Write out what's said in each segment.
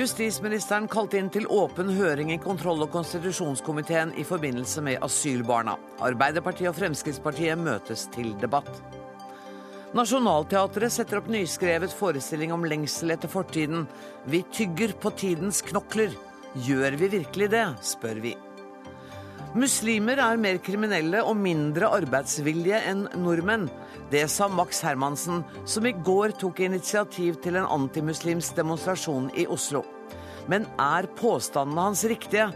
Justisministeren kalte inn til åpen høring i kontroll- og konstitusjonskomiteen i forbindelse med asylbarna. Arbeiderpartiet og Fremskrittspartiet møtes til debatt. Nationaltheatret setter opp nyskrevet forestilling om lengsel etter fortiden. Vi tygger på tidens knokler. Gjør vi virkelig det, spør vi. Muslimer er mer kriminelle og mindre arbeidsvillige enn nordmenn. Det sa Max Hermansen, som i går tok initiativ til en antimuslimsk demonstrasjon i Oslo. Men er påstandene hans riktige?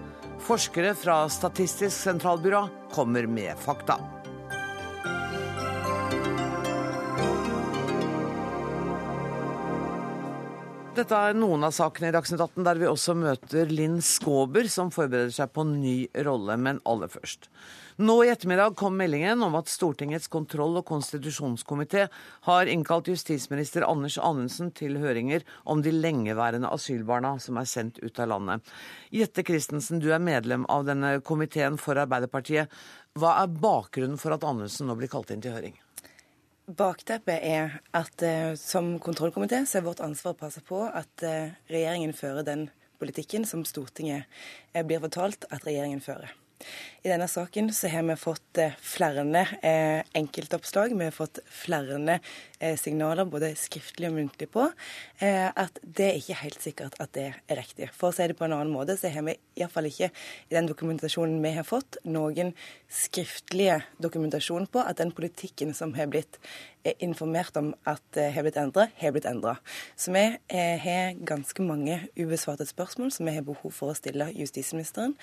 Forskere fra Statistisk sentralbyrå kommer med fakta. Dette er noen av sakene i Dagsnytt 18 der vi også møter Linn Skåber, som forbereder seg på ny rolle. Men aller først. Nå i ettermiddag kom meldingen om at Stortingets kontroll- og konstitusjonskomité har innkalt justisminister Anders Anundsen til høringer om de lengeværende asylbarna som er sendt ut av landet. Jette Christensen, du er medlem av denne komiteen for Arbeiderpartiet. Hva er bakgrunnen for at Anundsen nå blir kalt inn til høring? Bakteppet er at eh, som kontrollkomité så er vårt ansvar å passe på at eh, regjeringen fører den politikken som Stortinget eh, blir fortalt at regjeringen fører. I denne saken så har vi fått flere enkeltoppslag. Vi har fått flere signaler, både skriftlig og muntlig, på at det er ikke helt sikkert at det er riktig. For å si det på en annen måte, så har vi iallfall ikke i den dokumentasjonen vi har fått, noen skriftlige dokumentasjon på at den politikken som har blitt informert om at har blitt endra, har blitt endra. Så vi har ganske mange ubesvarte spørsmål som vi har behov for å stille justisministeren,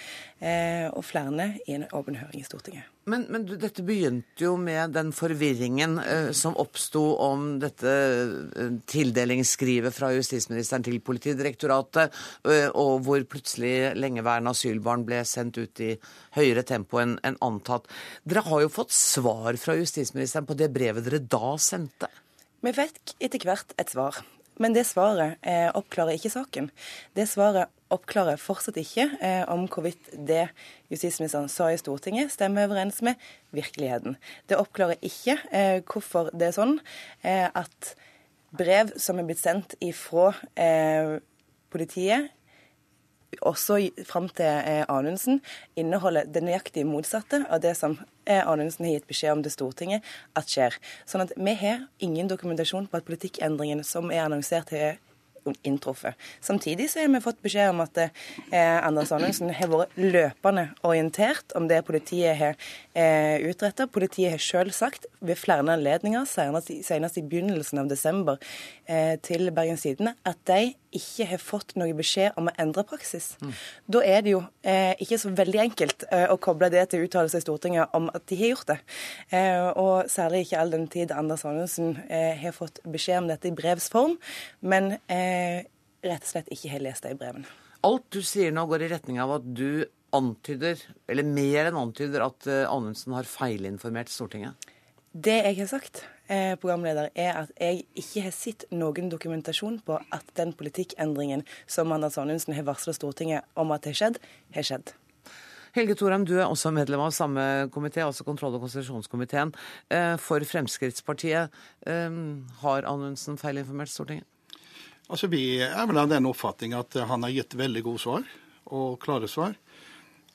og flere i en åpen høring i Stortinget. Men, men dette begynte jo med den forvirringen eh, som oppsto om dette eh, tildelingsskrivet fra justisministeren til Politidirektoratet, eh, og hvor plutselig lengeværende asylbarn ble sendt ut i høyere tempo enn en antatt. Dere har jo fått svar fra justisministeren på det brevet dere da sendte? Vi fikk etter hvert et svar. Men det svaret eh, oppklarer ikke saken. Det svaret oppklarer fortsatt ikke eh, om hvorvidt det justisministeren sa i Stortinget, stemmer overens med virkeligheten. Det oppklarer ikke eh, hvorfor det er sånn eh, at brev som er blitt sendt ifra eh, politiet også fram til eh, Anundsen, inneholder det nøyaktige motsatte av det som eh, Anundsen har gitt beskjed om til Stortinget at skjer. Sånn at vi har ingen dokumentasjon på at politikkendringen som er annonsert, har inntruffet. Samtidig så har vi fått beskjed om at eh, Anders Anundsen har vært løpende orientert om det politiet har eh, utretta. Politiet har selv sagt ved flere anledninger, senest, senest i begynnelsen av desember, eh, til Bergens Tidende, at de ikke har fått noe beskjed om å endre praksis. Mm. Da er det jo eh, ikke så veldig enkelt eh, å koble det til uttalelser i Stortinget om at de har gjort det. Eh, og særlig ikke all den tid Anders Anundsen eh, har fått beskjed om dette i brevs form, men eh, rett og slett ikke har lest det i brevene. Alt du sier nå går i retning av at du antyder, eller mer enn antyder, at eh, Anundsen har feilinformert Stortinget? Det jeg har sagt, eh, programleder, er at jeg ikke har sett noen dokumentasjon på at den politikkendringen som Anders Anundsen har varsla Stortinget om at det har skjedd, har skjedd. Helge Thorheim, du er også medlem av samme komité, altså kontroll- og konstitusjonskomiteen. Eh, for Fremskrittspartiet, eh, har Anundsen feilinformert Stortinget? Altså, Vi er vel av den oppfatning at han har gitt veldig gode svar, og klare svar.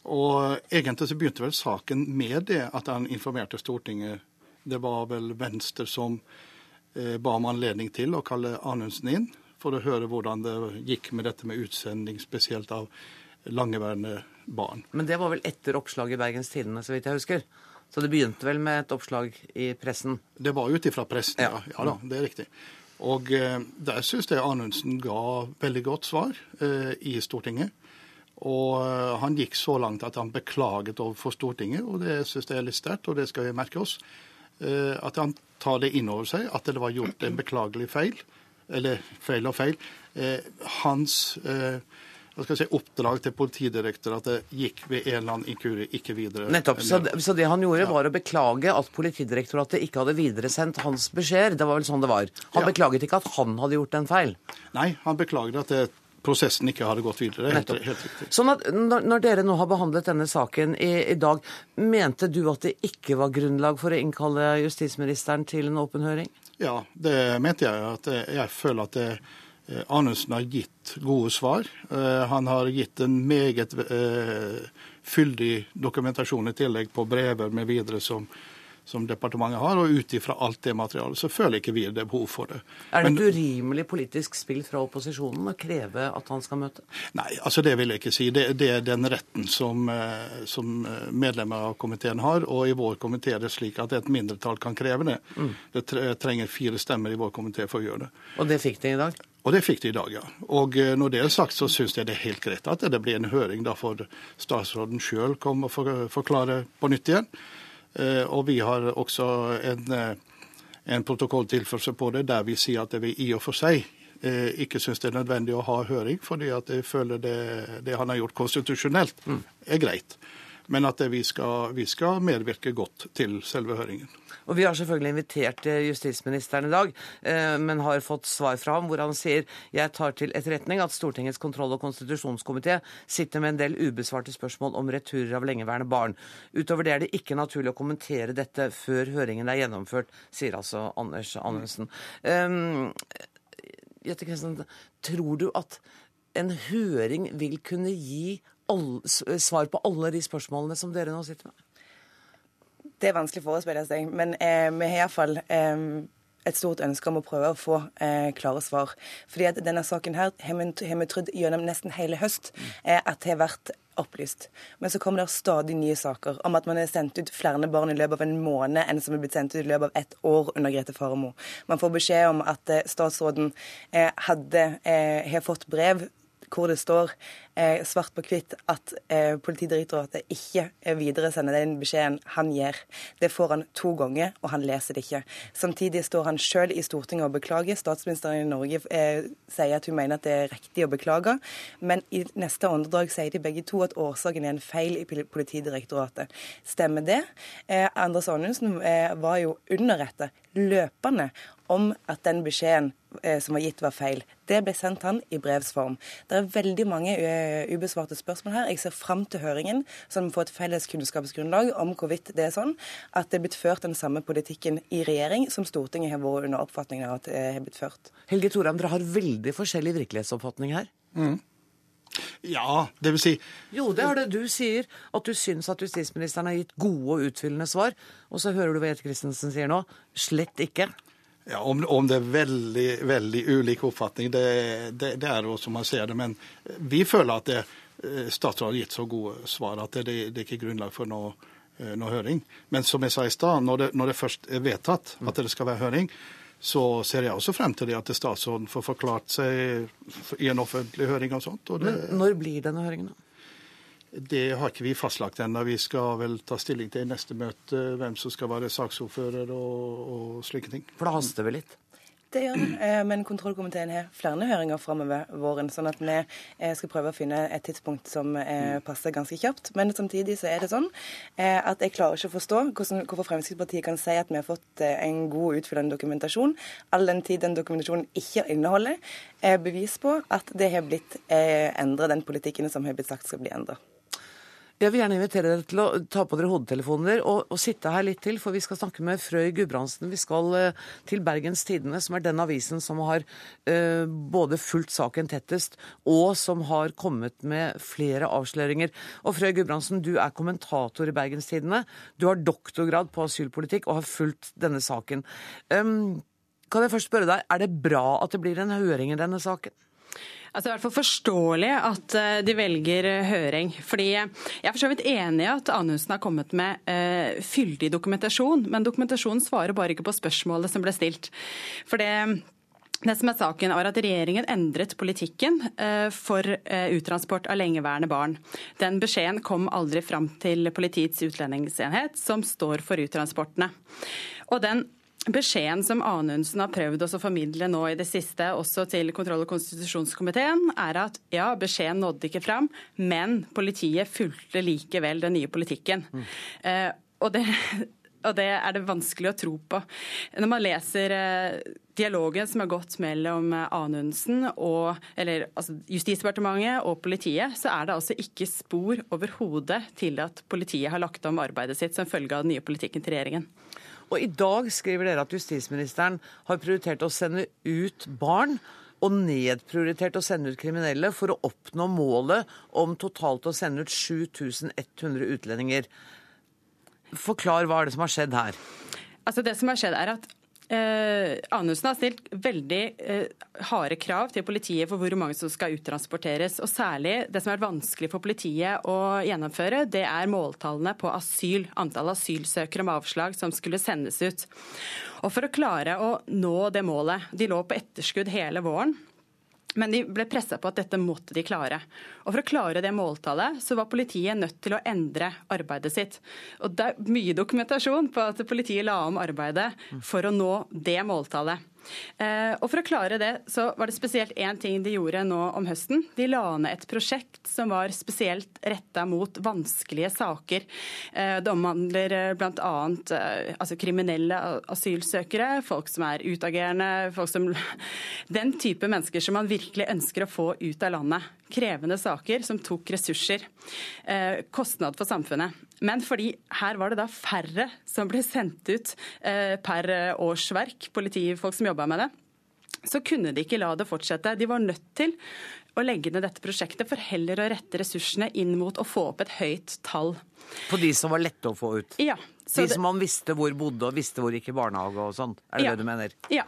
Og egentlig så begynte vel saken med det at han informerte Stortinget det var vel Venstre som eh, ba om anledning til å kalle Anundsen inn for å høre hvordan det gikk med dette med utsending, spesielt av langeværende barn. Men det var vel etter oppslaget i Bergens Tidende, så vidt jeg husker? Så det begynte vel med et oppslag i pressen? Det var ut ifra pressen, ja. ja. da, det er riktig. Og eh, der syns jeg Anundsen ga veldig godt svar eh, i Stortinget. Og eh, han gikk så langt at han beklaget overfor Stortinget, og det syns jeg er litt sterkt, og det skal vi merke oss. Eh, at han tar det inn over seg, at det var gjort en beklagelig feil. Eller feil og feil. Eh, hans eh, hva skal jeg si, oppdrag til Politidirektoratet gikk ved en eller annen inkurie ikke videre. Nettopp. Så, så, det han gjorde, var å beklage at Politidirektoratet ikke hadde videresendt hans beskjeder. Det var vel sånn det var. Han ja. beklaget ikke at han hadde gjort en feil? Nei, han beklaget at det prosessen ikke hadde gått videre. Helt, helt riktig. Sånn at når, dere nå har behandlet denne saken i, i, dag, mente du at det ikke var grunnlag for å innkalle justisministeren til en åpen høring? Ja, det mente jeg. at Jeg føler at det Eh, Anundsen har gitt gode svar. Eh, han har gitt en meget eh, fyldig dokumentasjon i tillegg på brever med videre som, som departementet har, og ut ifra alt det materialet så føler ikke vi det er behov for det. Er det Men- et urimelig politisk spill fra opposisjonen å kreve at han skal møte? Nei, altså det vil jeg ikke si. Det, det er den retten som, eh, som eh, medlemmer av komiteen har. Og i vår komité er det slik at et mindretall kan kreve det. Det trenger fire stemmer i vår komité for å gjøre det. Og det fikk de i dag? Og det fikk de i dag, ja. Og eh, når det er sagt, så syns jeg det er helt greit at det blir en høring. Da får statsråden sjøl komme og forklare på nytt igjen. Eh, Og vi har også en, eh, en protokolltilførsel på det der vi sier at vi i og for seg eh, ikke syns det er nødvendig å ha høring, fordi at jeg føler det, det han har gjort konstitusjonelt, er greit. Men at vi, skal, vi skal medvirke godt til selve høringen. Og Vi har selvfølgelig invitert eh, justisministeren i dag, eh, men har fått svar fra ham hvor han sier jeg tar til etterretning at Stortingets kontroll- og konstitusjonskomité sitter med en del ubesvarte spørsmål om returer av lengeværende barn. Utover det er det ikke naturlig å kommentere dette før høringen er gjennomført, sier altså Anders Anundsen. Um, Jette tror du at en høring vil kunne gi all, svar på alle de spørsmålene som dere nå sitter med? Det er vanskelig å forespille seg, men eh, vi har iallfall eh, et stort ønske om å prøve å få eh, klare svar. Fordi at denne saken her har vi trodd gjennom nesten hele høst eh, at det har vært opplyst. Men så kommer det stadig nye saker om at man har sendt ut flere barn i løpet av en måned enn som er blitt sendt ut i løpet av ett år under Grete Faremo. Man får beskjed om at eh, statsråden eh, hadde, eh, har fått brev hvor det står eh, svart på hvitt at eh, Politidirektoratet ikke eh, videresender den beskjeden han gir. Det får han to ganger, og han leser det ikke. Samtidig står han sjøl i Stortinget og beklager. Statsministeren i Norge eh, sier at hun mener at det er riktig å beklage, men i neste åndedrag sier de begge to at årsaken er en feil i Politidirektoratet. Stemmer det? Eh, Anders Anundsen eh, var jo underrettet løpende om at den beskjeden eh, som var gitt, var feil. Det ble sendt han i brevsform. Det er veldig mange eh, ubesvarte spørsmål her. Jeg ser fram til høringen, så vi får et felles kunnskapsgrunnlag om hvorvidt det er sånn at det er blitt ført den samme politikken i regjering som Stortinget har vært under oppfatningen av at det har blitt ført. Helge Thorheim, dere har veldig forskjellig virkelighetsoppfatning her. Ja, det vil si Jo, det er det du sier, at du syns at justisministeren har gitt gode og utfyllende svar. Og så hører du hva Jette Christensen sier nå. Slett ikke. Ja, om, om det er veldig veldig ulik oppfatning, det, det, det er jo som man ser det. Men vi føler at det, eh, statsråden har gitt så gode svar at det, det, er ikke grunnlag for noe, eh, noe høring. Men som jeg sa i stad, når, når det først er vedtatt at det skal være høring, så ser jeg også frem til det at statsråden får forklart seg i en offentlig høring og sånt. Og det, Når blir denne høringen? da? Det har ikke vi fastlagt ennå. Vi skal vel ta stilling til i neste møte hvem som skal være saksordfører og, og slike ting. For det haster vel litt? Det gjør det, eh, men kontrollkomiteen har flere høringer framover våren, sånn at vi eh, skal prøve å finne et tidspunkt som eh, passer ganske kjapt. Men samtidig så er det sånn eh, at jeg klarer ikke å forstå hvorfor Fremskrittspartiet kan si at vi har fått en god utfyllende dokumentasjon, all den tid den dokumentasjonen ikke inneholder eh, bevis på at det har blitt endra, den politikken som har blitt sagt skal bli endra. Jeg vil gjerne invitere dere til å ta på dere hodetelefoner og, og sitte her litt til, for vi skal snakke med Frøy Gudbrandsen. Vi skal eh, til Bergens Tidende, som er den avisen som har eh, både fulgt saken tettest, og som har kommet med flere avsløringer. Og Frøy Gudbrandsen, du er kommentator i Bergens Tidende. Du har doktorgrad på asylpolitikk og har fulgt denne saken. Um, kan jeg først spørre deg, Er det bra at det blir en høring i denne saken? Altså, det er i hvert fall forståelig at eh, de velger eh, høring. fordi Jeg er for så vidt enig i at Anundsen har kommet med uh, fyldig dokumentasjon, men dokumentasjonen svarer bare ikke på spørsmålet som ble stilt. For det det som er saken var at Regjeringen endret politikken for uttransport av lengeværende barn. Den beskjeden kom aldri fram til Politiets utlendingsenhet, som står for uttransportene. Og den Beskjeden som Anundsen har prøvd å formidle nå i det siste, også til kontroll- og konstitusjonskomiteen, er at ja, beskjeden nådde ikke fram, men politiet fulgte likevel den nye politikken. Eh, og det, og det er det vanskelig å tro på. Når man leser eh, dialogen som har gått mellom Anundsen og eller, altså Justisdepartementet og politiet, så er det altså ikke spor overhodet til at politiet har lagt om arbeidet sitt som følge av den nye politikken til regjeringen. Og i dag skriver dere at justisministeren har prioritert å sende ut barn og nedprioritert å sende ut kriminelle for å oppnå målet om totalt å sende ut 7100 utlendinger. Forklar hva er det som har skjedd her? Altså Det som har skjedd er at Eh, Anundsen har stilt veldig eh, harde krav til politiet for hvor mange som skal uttransporteres. og Særlig det som er vanskelig for politiet å gjennomføre, det er måltallene på asyl. Antall asylsøkere med avslag som skulle sendes ut. Og For å klare å nå det målet, de lå på etterskudd hele våren, men de ble pressa på at dette måtte de klare. Og For å klare det måltallet så var politiet nødt til å endre arbeidet sitt. Og Det er mye dokumentasjon på at politiet la om arbeidet for å nå det måltallet. Eh, og For å klare det så var det spesielt én ting de gjorde nå om høsten. De la ned et prosjekt som var spesielt retta mot vanskelige saker. Eh, det omhandler eh, bl.a. Altså kriminelle asylsøkere, folk som er utagerende, folk som Den type mennesker som man virkelig ønsker å få ut av landet. Krevende saker som tok ressurser. Kostnad for samfunnet. Men fordi her var det da færre som ble sendt ut eh, per årsverk, politifolk som jobba med det, så kunne de ikke la det fortsette. De var nødt til å legge ned dette prosjektet for heller å rette ressursene inn mot å få opp et høyt tall. På de som var lette å få ut? Ja. de det... som man visste hvor bodde og visste hvor gikk i barnehage og sånn? Er det ja. det du mener? Ja.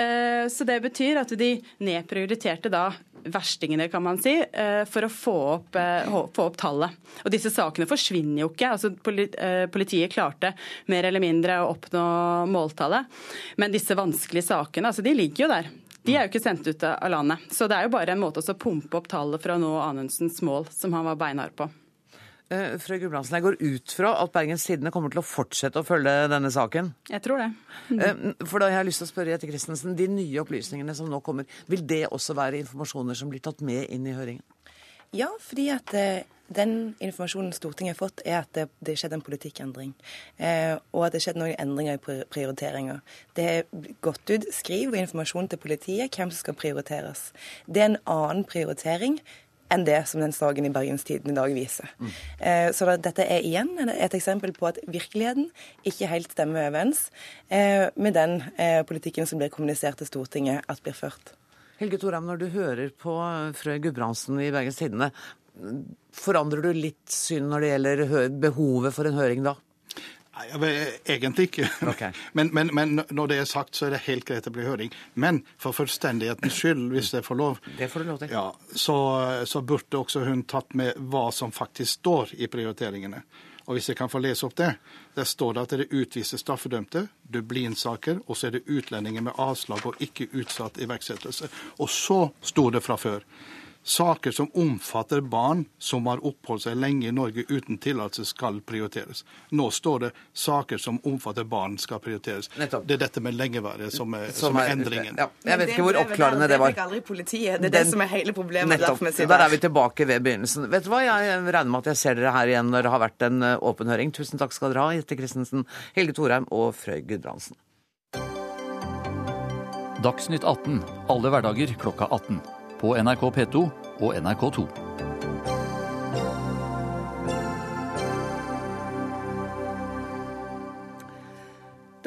Eh, så det betyr at de nedprioriterte da verstingene, kan man si, eh, for å få opp, eh, få opp, tallet. Og disse sakene forsvinner jo ikke. Altså, politiet klarte mer eller mindre å oppnå måltallet. Men disse vanskelige sakene, altså, de ligger jo der. De er jo ikke sendt ut av landet. Så det er jo bare en måte å pumpe opp tallet for å nå Anundsens mål, som han var beinhard på. Eh, Frøy Gulbrandsen, jeg går ut fra at Bergens Tidende kommer til å fortsette å følge denne saken? Jeg tror det. Mm. For da har jeg lyst til å spørre Jette Christensen, De nye opplysningene som nå kommer, vil det også være informasjoner som blir tatt med inn i høringen? Ja, fordi at eh, den informasjonen Stortinget har fått, er at det, det skjedde en politikkendring. Eh, og at det skjedde noen endringer i prioriteringer. Det er gått ut skriv og informasjon til politiet hvem som skal prioriteres. Det er en annen prioritering enn det som den saken i Bergenstiden i dag viser. Mm. Eh, så dette er igjen et eksempel på at virkeligheten ikke helt stemmer overens eh, med den eh, politikken som blir kommunisert til Stortinget at blir ført. Helge Thorheim, når du hører på Frøy Gudbrandsen i Bergens Tidende, forandrer du litt syn når det gjelder behovet for en høring da? Nei, Egentlig ikke. Okay. Men, men, men, når det er sagt, så er det helt greit å bli høring. Men for fullstendighetens skyld, hvis jeg får lov, det får du lov til. Ja, så, så burde også hun tatt med hva som faktisk står i prioriteringene. Og hvis jeg kan få lese opp det, der står det at det er utviste straffedømte, Dublin-saker, og så er det utlendinger med avslag og ikke utsatt iverksettelse. Og så sto det fra før Saker som omfatter barn som har oppholdt seg lenge i Norge uten tillatelse, skal prioriteres. Nå står det saker som omfatter barn, skal prioriteres. Nettopp. Det er dette med lengeværet som er, som som er endringen. Ja. Jeg vet ikke hvor oppklarende det var. Det aldri politiet. Det er det som er hele problemet. Nettopp. Der er vi tilbake ved begynnelsen. Vet du hva, Jeg regner med at jeg ser dere her igjen når det har vært en eh, åpen høring. Tusen takk skal dere ha, Jette Christensen, Helge Thorheim og Frøy Gudbrandsen. Dagsnytt 18 alle hverdager klokka 18 på NRK P2 og NRK2.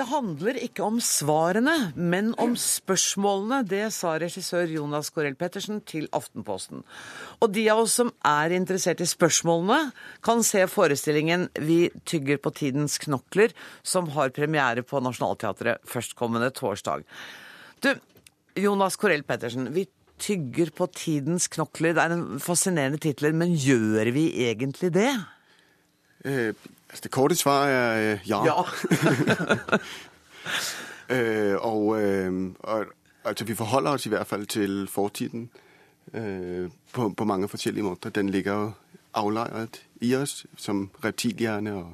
Det handler ikke om svarene, men om spørsmålene. Det sa regissør Jonas Corell Pettersen til Aftenposten. Og de av oss som er interessert i spørsmålene, kan se forestillingen Vi tygger på tidens knokler, som har premiere på Nationaltheatret førstkommende torsdag. Du, Jonas Corell Pettersen, Vi tygger på tidens knokler. Det er en fascinerende tittel, men gjør vi egentlig det? Eh, altså det korte svar er eh, ja. ja. eh, og, og, altså vi forholder oss i hvert fall til fortiden på, på, mange forskjellige måter. Den ligger avleiret i oss som reptilhjerne og,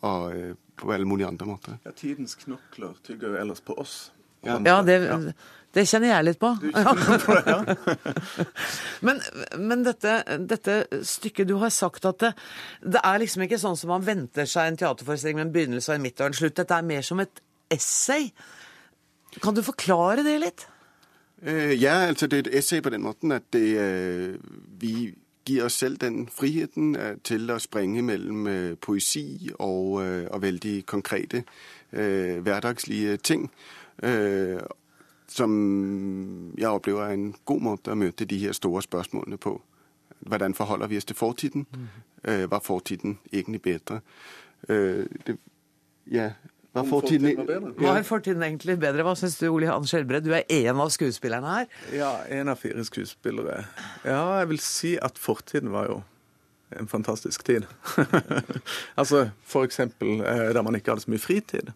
og på alle mulige andre måter. Ja, tidens knokler tygger jo ellers på oss. Ja, det, det kjenner jeg litt på. men, men dette, dette, stykket Du har sagt at det, det, er liksom ikke sånn som man venter seg en teaterforestilling med en begynnelse og en midt og en slutt. Dette er mer som et essay. Kan du forklare det litt? Uh, ja, altså det er et essay på den måten at det, uh, vi gir oss selv den friheten uh, til å sprenge mellom poesi og, og veldig konkrete hverdagslige ting. Som jeg opplever er en god måte å møte de her store spørsmålene på. Hvordan forholder vi oss til fortiden? Mm. var fortiden egentlig bedre? Øh, det, ja, var fortiden, fortiden var bedre? Hva er fortiden egentlig bedre? Hva syns du, Ole Johan Skjelbred? Du er en av skuespillerne her. Ja, en av fire skuespillere. Ja, jeg vil si at fortiden var jo en fantastisk tid. altså for eksempel eh, da man ikke hadde så mye fritid.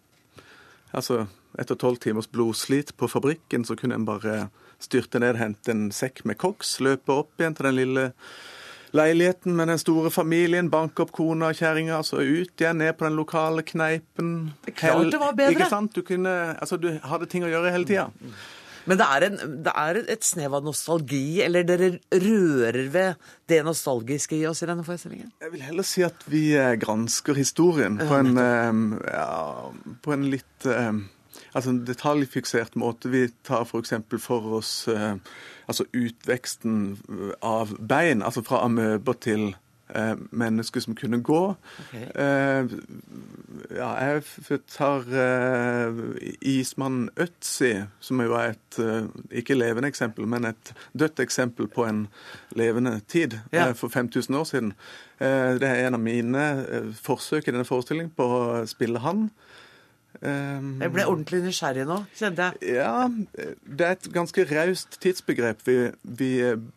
Altså etter tolv timers blodslit på fabrikken, så kunne en bare styrte ned, hente en sekk med koks, løpe opp igjen til den lille leiligheten med den store familien, banke opp kona og kjerringa, så ut igjen, ned på den lokale kneipen. Det klart det var bedre. Ikke sant? Du, kunne, altså, du hadde ting å gjøre hele tida. Men det er, en, det er et snev av nostalgi, eller dere rører ved det nostalgiske i oss i denne forestillingen? Jeg vil heller si at vi eh, gransker historien på en, eh, ja, på en litt eh, altså en detaljfiksert måte. Vi tar f.eks. For, for oss eh, altså utveksten av bein, altså fra amøber til eh, mennesker som kunne gå. Eh, ja, jeg tar eh, ismannen Øtzi, som jo er et eh, ikke levende eksempel, men et dødt eksempel på en levende tid Ja. eh, for 5000 år siden. Eh, det er en av mine forsøk i denne forestillingen på å spille han. Eh, Jeg ble ordentlig nysgjerrig nå, kjente jeg. ja, det er et ganske raust tidsbegrep vi, vi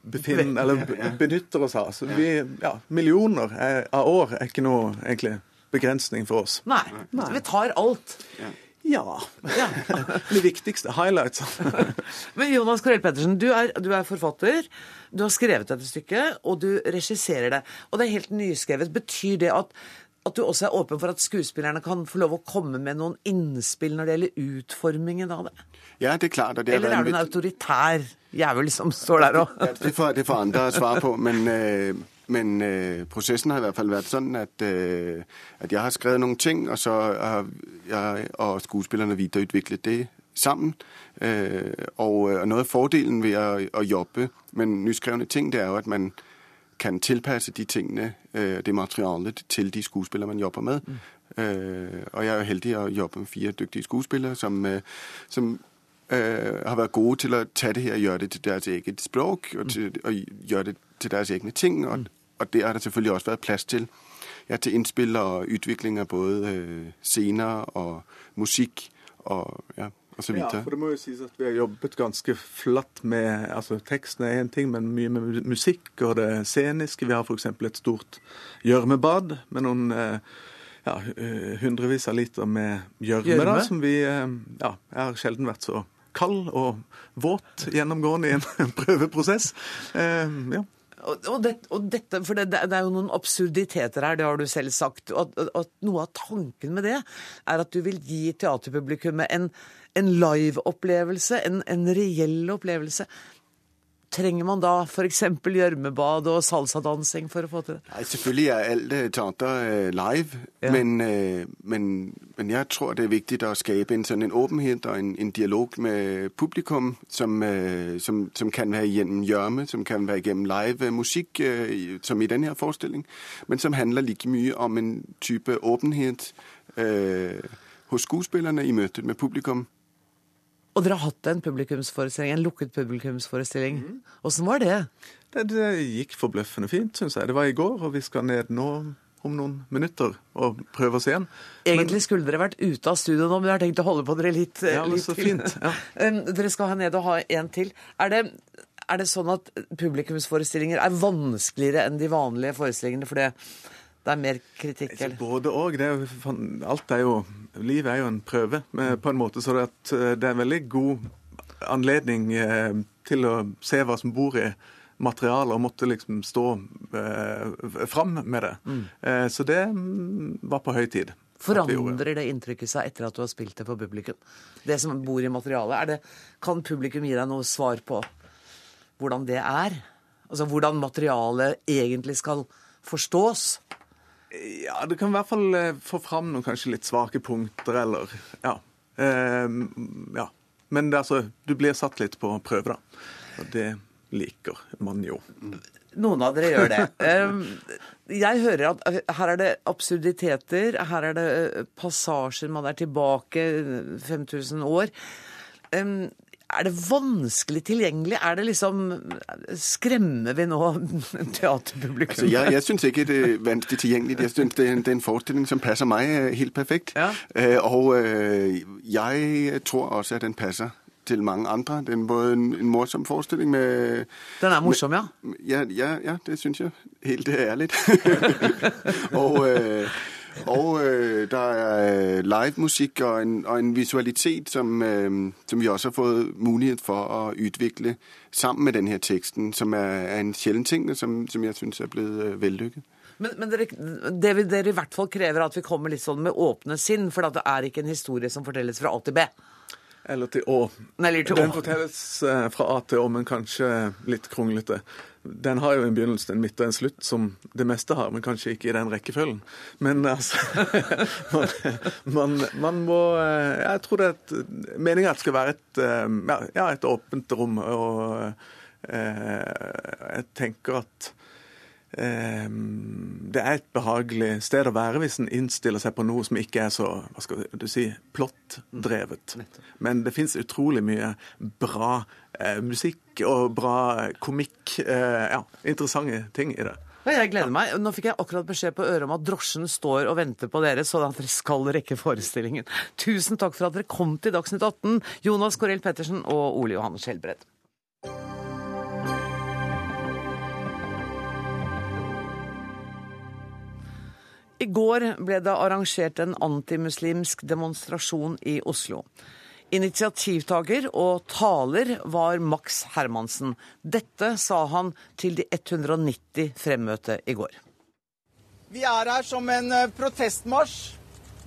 befinner, eller be- benytter oss av. Så vi, ja, millioner er, av år er ikke noe egentlig begrensning for oss. Nei, vi tar alt. Ja. Ja. De viktigste highlights. Men Jonas Karel Pettersen, du er, du er forfatter. Du har skrevet dette stykket, og du regisserer det. Og det er helt nyskrevet. Betyr det at, at du også er åpen for at skuespillerne kan få lov å komme med noen innspill når det gjelder utformingen av det? Ja, det er klart. Det Eller er du en autoritær jævel som står der og Det får, det får andre svare på, men, øh, men øh, prosessen har i hvert fall vært sånn at, øh, at jeg har skrevet noen ting, og så har jeg og skuespillerne videreutviklet det sammen. Og, og noe av fordelen ved å, å jobbe med nyskrevne ting, det er jo at man kan tilpasse de tingene, øh, det materialet, til de skuespillere man jobber med. Øh, og jeg er jo heldig å jobbe med fire dyktige skuespillere som, øh, som har vært gode til å ta det her og gjøre det til deres eget språk, og, til, og gjøre det til deres egne ting. Og, og det har det selvfølgelig også vært plass til. Ja, til innspill og utvikling av både scener og musikk og, ja, og så Ja, for det må jo sies at vi har jobbet ganske flatt med altså Teksten er én ting, men mye med musikk og det sceniske. Vi har f.eks. et stort gjørmebad med noen eh, ja, eh, hundrevis av liter med gjørme. Gjørme? da, Som vi eh, Ja, jeg har sjelden vært så kald og våt gjennomgående i en prøveprosess. Eh, ja. Og, og, det, og dette, for det, det er jo noen absurditeter her, det har du selv sagt. Og og, noe av tanken med det er at du vil gi teaterpublikummet en, en live-opplevelse, en, en reell opplevelse. Trenger man da f.eks. gjørmebad og salsadansing for å få til det? Nei, selvfølgelig er alt teater øh, live, Ja. men, øh, men, men jeg tror det er viktig å skape en, sånn, en åpenhet og en, en dialog med publikum som, øh, som, som kan være gjennom gjørme, som kan være gjennom live øh, musikk, øh, som i denne her forestilling, men som handler like mye om en type åpenhet øh, hos skuespillerne i møtet med publikum. Og dere har hatt en publikumsforestilling, en lukket publikumsforestilling. Åssen var det? Det, det gikk forbløffende fint, syns jeg. Det var i går, og vi skal ned nå om noen minutter og prøve oss igjen. Egentlig skulle dere vært ute av studio nå, men jeg har tenkt å holde på dere litt, eh, Ja, litt så til. fint, ja. Dere skal ha ned og ha en til. Er det, er det sånn at publikumsforestillinger er vanskeligere enn de vanlige forestillingene for det er mer kritikk? Eller? Både. Det fan- alt er jo Livet er jo en prøve, med, på en måte, så det, eh, det er en veldig god anledning eh, til å se hva som bor i materialet, og måtte liksom stå eh, fram med det. Eh, så det mm, var på høy tid. Forandrer det inntrykket seg etter at du har spilt det for publikum? Det som bor i materialet, er det, kan publikum gi deg noe svar på hvordan det er? Altså hvordan materialet egentlig skal forstås? Ja, det kan i hvert fall eh, få fram noen kanskje litt svake punkter, eller Ja. Eh, ja. Men det, altså, du blir satt litt på prøve, da. Og det liker man jo. Noen av dere gjør det. Jeg hører at uh, her er det absurditeter, her er det uh, passasjer, man er tilbake uh, 5000 år. Er det vanskelig tilgjengelig? Er det liksom Skremmer vi nå teaterpublikum? Altså, jeg jeg syns ikke det er vanskelig tilgjengelig. Jeg synes det, er en- det er en forestilling som passer meg øh, helt perfekt. Ja. Og jeg tror også at den passer til mange andre. Det er både en, en morsom forestilling med Den er morsom, ja. Ja, ja, ja det syns jeg. Helt ærlig. og øh, og øh, der er livemusikk og en, og en visualitet som, øh, som vi også har fått mulighet for å utvikle sammen med denne teksten, som er, er en sjelden ting, som, som jeg syns er blitt øh, vellykket. Men, men dere, det vil dere i hvert fall krever at vi kommer litt sånn med åpne sinn, for at det er ikke en historie som fortelles fra A til B. Eller til Å. Nei, til Den Å. fortelles eh, fra A til Å, men kanskje litt kronglete. Den har jo en begynnelse, en midt og en slutt, som det meste har, men kanskje ikke i den rekkefølgen. Men altså man, man, man må eh, Jeg tror det er et, meningen at det skal være et, eh, ja, et åpent rom. Og jeg tenker at det er et behagelig sted å være hvis en innstiller seg på noe som ikke er så hva skal du si, plottdrevet. Men det fins utrolig mye bra eh, musikk og bra komikk. Eh, ja, interessante ting i det. Jeg gleder meg. Nå fikk jeg akkurat beskjed på øret om at drosjen står og venter på dere, sånn at dere skal rekke forestillingen. Tusen takk for at dere kom til Dagsnytt 18, Jonas Korell Pettersen og Ole Johannes Skjelbred. I går ble det arrangert en antimuslimsk demonstrasjon i Oslo. Initiativtaker og taler var Max Hermansen. Dette sa han til de 190 fremmøtte i går. Vi er her som en eh, protestmarsj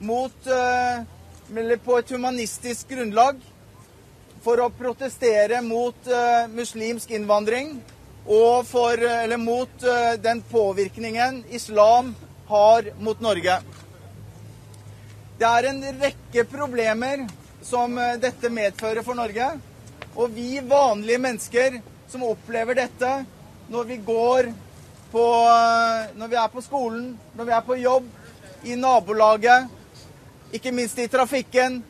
mot, eh, eller på et humanistisk grunnlag for å protestere mot eh, muslimsk innvandring og for, eh, eller mot eh, den påvirkningen islam har mot Norge. Det er en rekke problemer som eh, dette medfører for Norge. Og vi vanlige mennesker som opplever dette når vi går på eh, Når vi er på skolen, når vi er på jobb, i nabolaget, ikke minst i trafikken,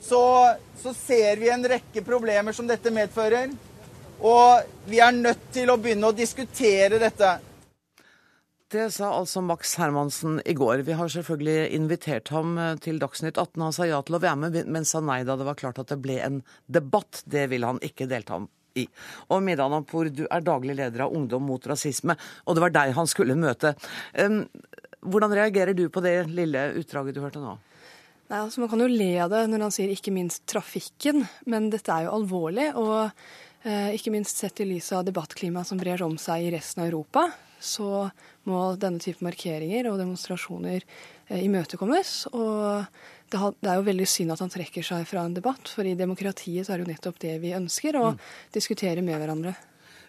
så, så ser vi en rekke problemer som dette medfører. Og vi er nødt til å begynne å diskutere dette. Det sa altså Max Hermansen i går. Vi har selvfølgelig invitert ham eh, til Dagsnytt 18. Han sa ja til å være med, men sa nei da det var klart at det ble en debatt. Det vil han ikke delta i. Og Midan Ampour, du er daglig leder av Ungdom mot rasisme, og det var deg han skulle møte. Hvordan reagerer du på det lille utdraget du hørte nå? Nei, altså Man kan jo le av det når han sier ikke minst trafikken, men dette er jo alvorlig. Og eh, ikke minst sett i lys av debattklimaet som brer om seg i resten av Europa, så må denne type markeringer og demonstrasjoner eh, imøtekommes. Og det, er jo veldig synd at han trekker seg fra en debatt, for i demokratiet så er det jo nettopp det vi ønsker, å diskutere med hverandre.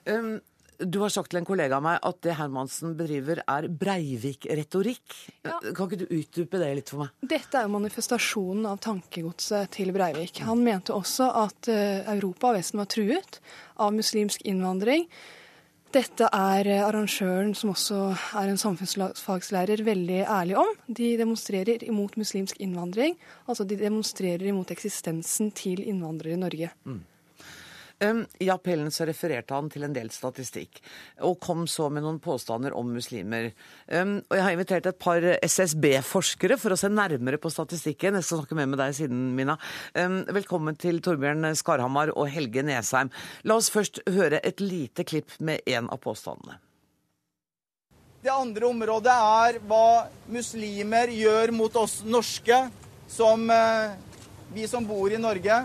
Um, du har sagt til en kollega av meg at det Hermansen bedriver er Breivik-retorikk. Ja. Kan ikke du utdype det litt for meg? Dette er jo manifestasjonen av tankegodset til Breivik. Han mente også at eh, Europa og Vesten var truet av muslimsk innvandring. Dette er eh, arrangøren, som også er en samfunnsfagslærer, veldig ærlig om. De demonstrerer imot muslimsk innvandring. Altså de demonstrerer imot eksistensen til innvandrere i Norge. Um, I appellen så refererte han til en del statistikk, og kom så med noen påstander om muslimer. Og Jeg har invitert et par SSB-forskere for å se nærmere på statistikken. Jeg skal snakke mer med deg siden, Mina. Velkommen til Torbjørn Skarhamar og Helge Nesheim. La oss først høre et lite klipp med en av påstandene. Det andre området er hva muslimer gjør mot oss norske, som eh, vi som bor i Norge.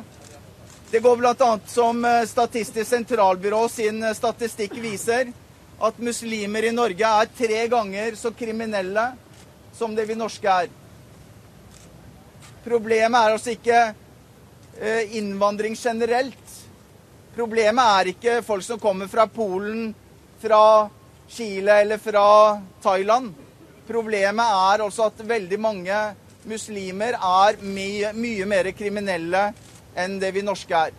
Det går bl.a. som eh, Statistisk sentralbyrå sin eh, statistikk viser, at muslimer i Norge er tre ganger så kriminelle som det vi norske er. Problemet er altså ikke eh, innvandring generelt. Problemet er ikke folk som kommer fra Polen, fra Chile eller fra Thailand. Problemet er altså at veldig mange muslimer er mye, mye mer kriminelle enn det vi norske er.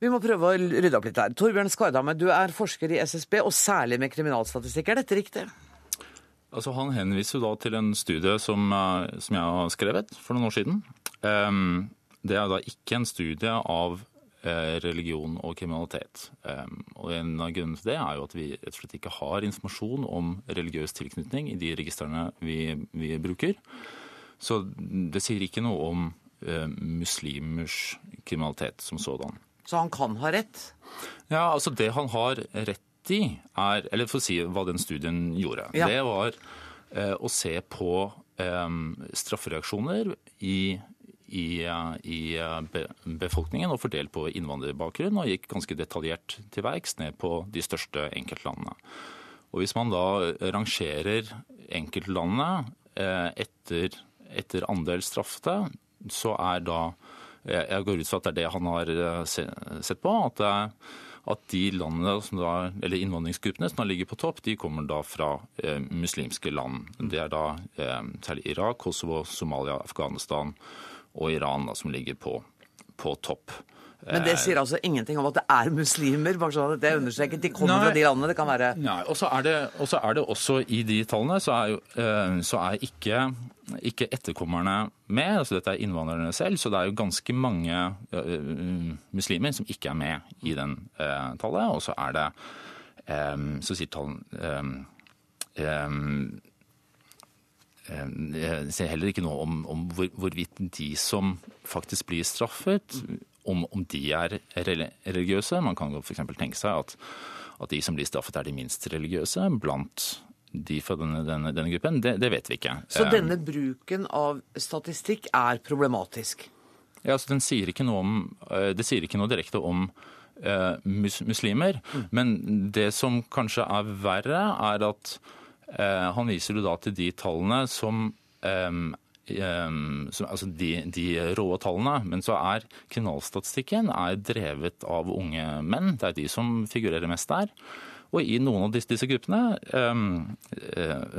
Vi må prøve å rydde opp litt her. Torbjørn Skardamme, du er forsker i SSB, og særlig med kriminalstatistikk. Er dette riktig? Altså, han henviser jo da til en studie som, eh, som jeg har skrevet for noen år siden. Ehm, Det er da ikke en studie av eh, religion og kriminalitet. Um, og En av grunnene til det er jo at vi rett og slett ikke har informasjon om religiøs tilknytning i de registrene vi, vi bruker. Så det sier ikke noe om muslimers kriminalitet som sådan. Så han kan ha rett? Ja, altså det han har rett i, er Eller for å si hva den studien gjorde. Ja. Det var eh, å se på eh, straffereaksjoner i i, i be, befolkningen og fordelt på innvandrerbakgrunn, og gikk ganske detaljert til verks ned på de største enkeltlandene. Og Hvis man da rangerer enkeltlandene eh, etter, etter andel straffede, så er da Jeg går ut fra at det er det han har eh, sett på. at det er at de landene da, eller innvandringsgruppene som da ligger på topp, de kommer da fra eh, muslimske land. Det er da eh, særlig Irak, Kosovo, Somalia, Afghanistan og Iran da, som ligger på, på topp. Men det sier altså ingenting om at det er muslimer? bare sånn at det er understreket. De kommer Nei. fra de landene. Det kan være Nei, Og så er, er, det også i de tallene så er, jo, så er ikke, ikke, etterkommerne med. altså Dette er innvandrerne selv. Så det er jo ganske mange uh, muslimer som ikke er med i den uh, tallet. Og så er det um, Så sier tallene um, um, jeg ser heller ikke noe om, om hvor, hvorvidt de som faktisk blir straffet, om, om de er religiøse. Man kan f.eks. tenke seg at, at, de som blir straffet, er de minst religiøse blant de fra denne, denne, denne gruppen. Det, det, vet vi ikke. Så denne bruken av statistikk er problematisk? Ja, altså den sier ikke noe om, Det sier ikke noe direkte om uh, mus, muslimer. Mm. Men det som kanskje er verre, er at uh, han viser da til de tallene som um, altså de, de rå tallene. Men så er kriminalstatistikken er drevet av unge menn. Det er de som figurerer mest der. Og i noen av disse, disse gruppene, eh,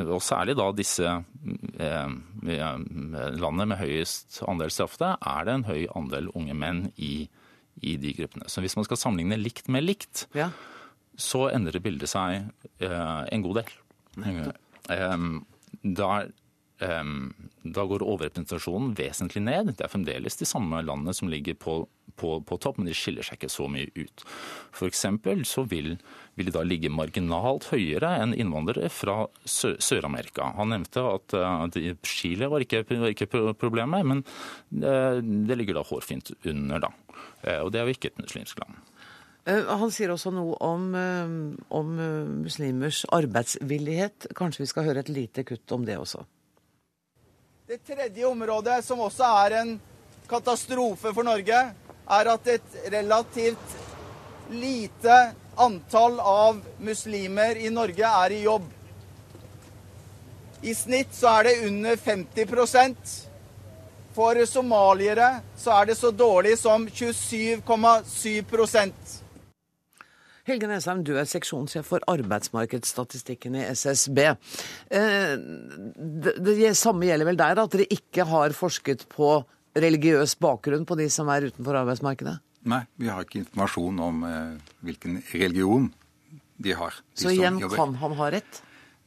og særlig da disse landene med høyest andel straffede, er det en høy andel unge menn i, i, de gruppene. Så hvis man skal sammenligne likt med likt, ja. så endrer bildet seg en god del. Da da går overrepresentasjonen vesentlig ned. Det er fremdeles de samme landene som ligger på, på, på topp, men de skiller seg ikke så mye ut. F.eks. så vil, vil, de da ligge marginalt høyere enn innvandrere fra Sør-Amerika. Han nevnte at, at Chile var ikke, var ikke, problemet, men det, det ligger da hårfint under, da. Eh, og det er jo ikke et muslimsk land. Eh, han sier også noe om, eh, om muslimers arbeidsvillighet. Kanskje vi skal høre et lite kutt om det også. Det tredje området, som også er en katastrofe for Norge, er at et relativt lite antall av muslimer i Norge er i jobb. I snitt så er det under 50% For somaliere så er det så dårlig som 27,7 Helge Nesheim, du er seksjonssjef for arbeidsmarkedsstatistikken i SSB. Eh, det, det samme gjelder vel der, at dere ikke har forsket på religiøs bakgrunn på de som er utenfor arbeidsmarkedet? Nei, vi har ikke informasjon om eh, hvilken religion de har. De Så igjen, kan han ha rett?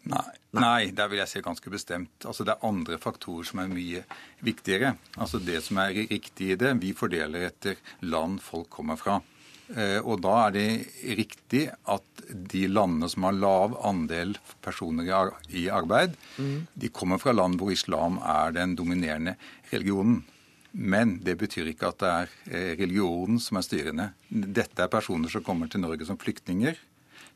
Nei, nei, der vil jeg si ganske bestemt. Altså Det er andre faktorer som er mye viktigere. Altså Det som er riktig i det, vi fordeler etter land folk kommer fra. Eh, og da er det riktig at de landene som har lav andel personer i arbeid, mm. de kommer fra land hvor islam er den dominerende religionen. Men det betyr ikke at det er eh, religionen som er styrende. Dette er personer som kommer til Norge som flyktninger.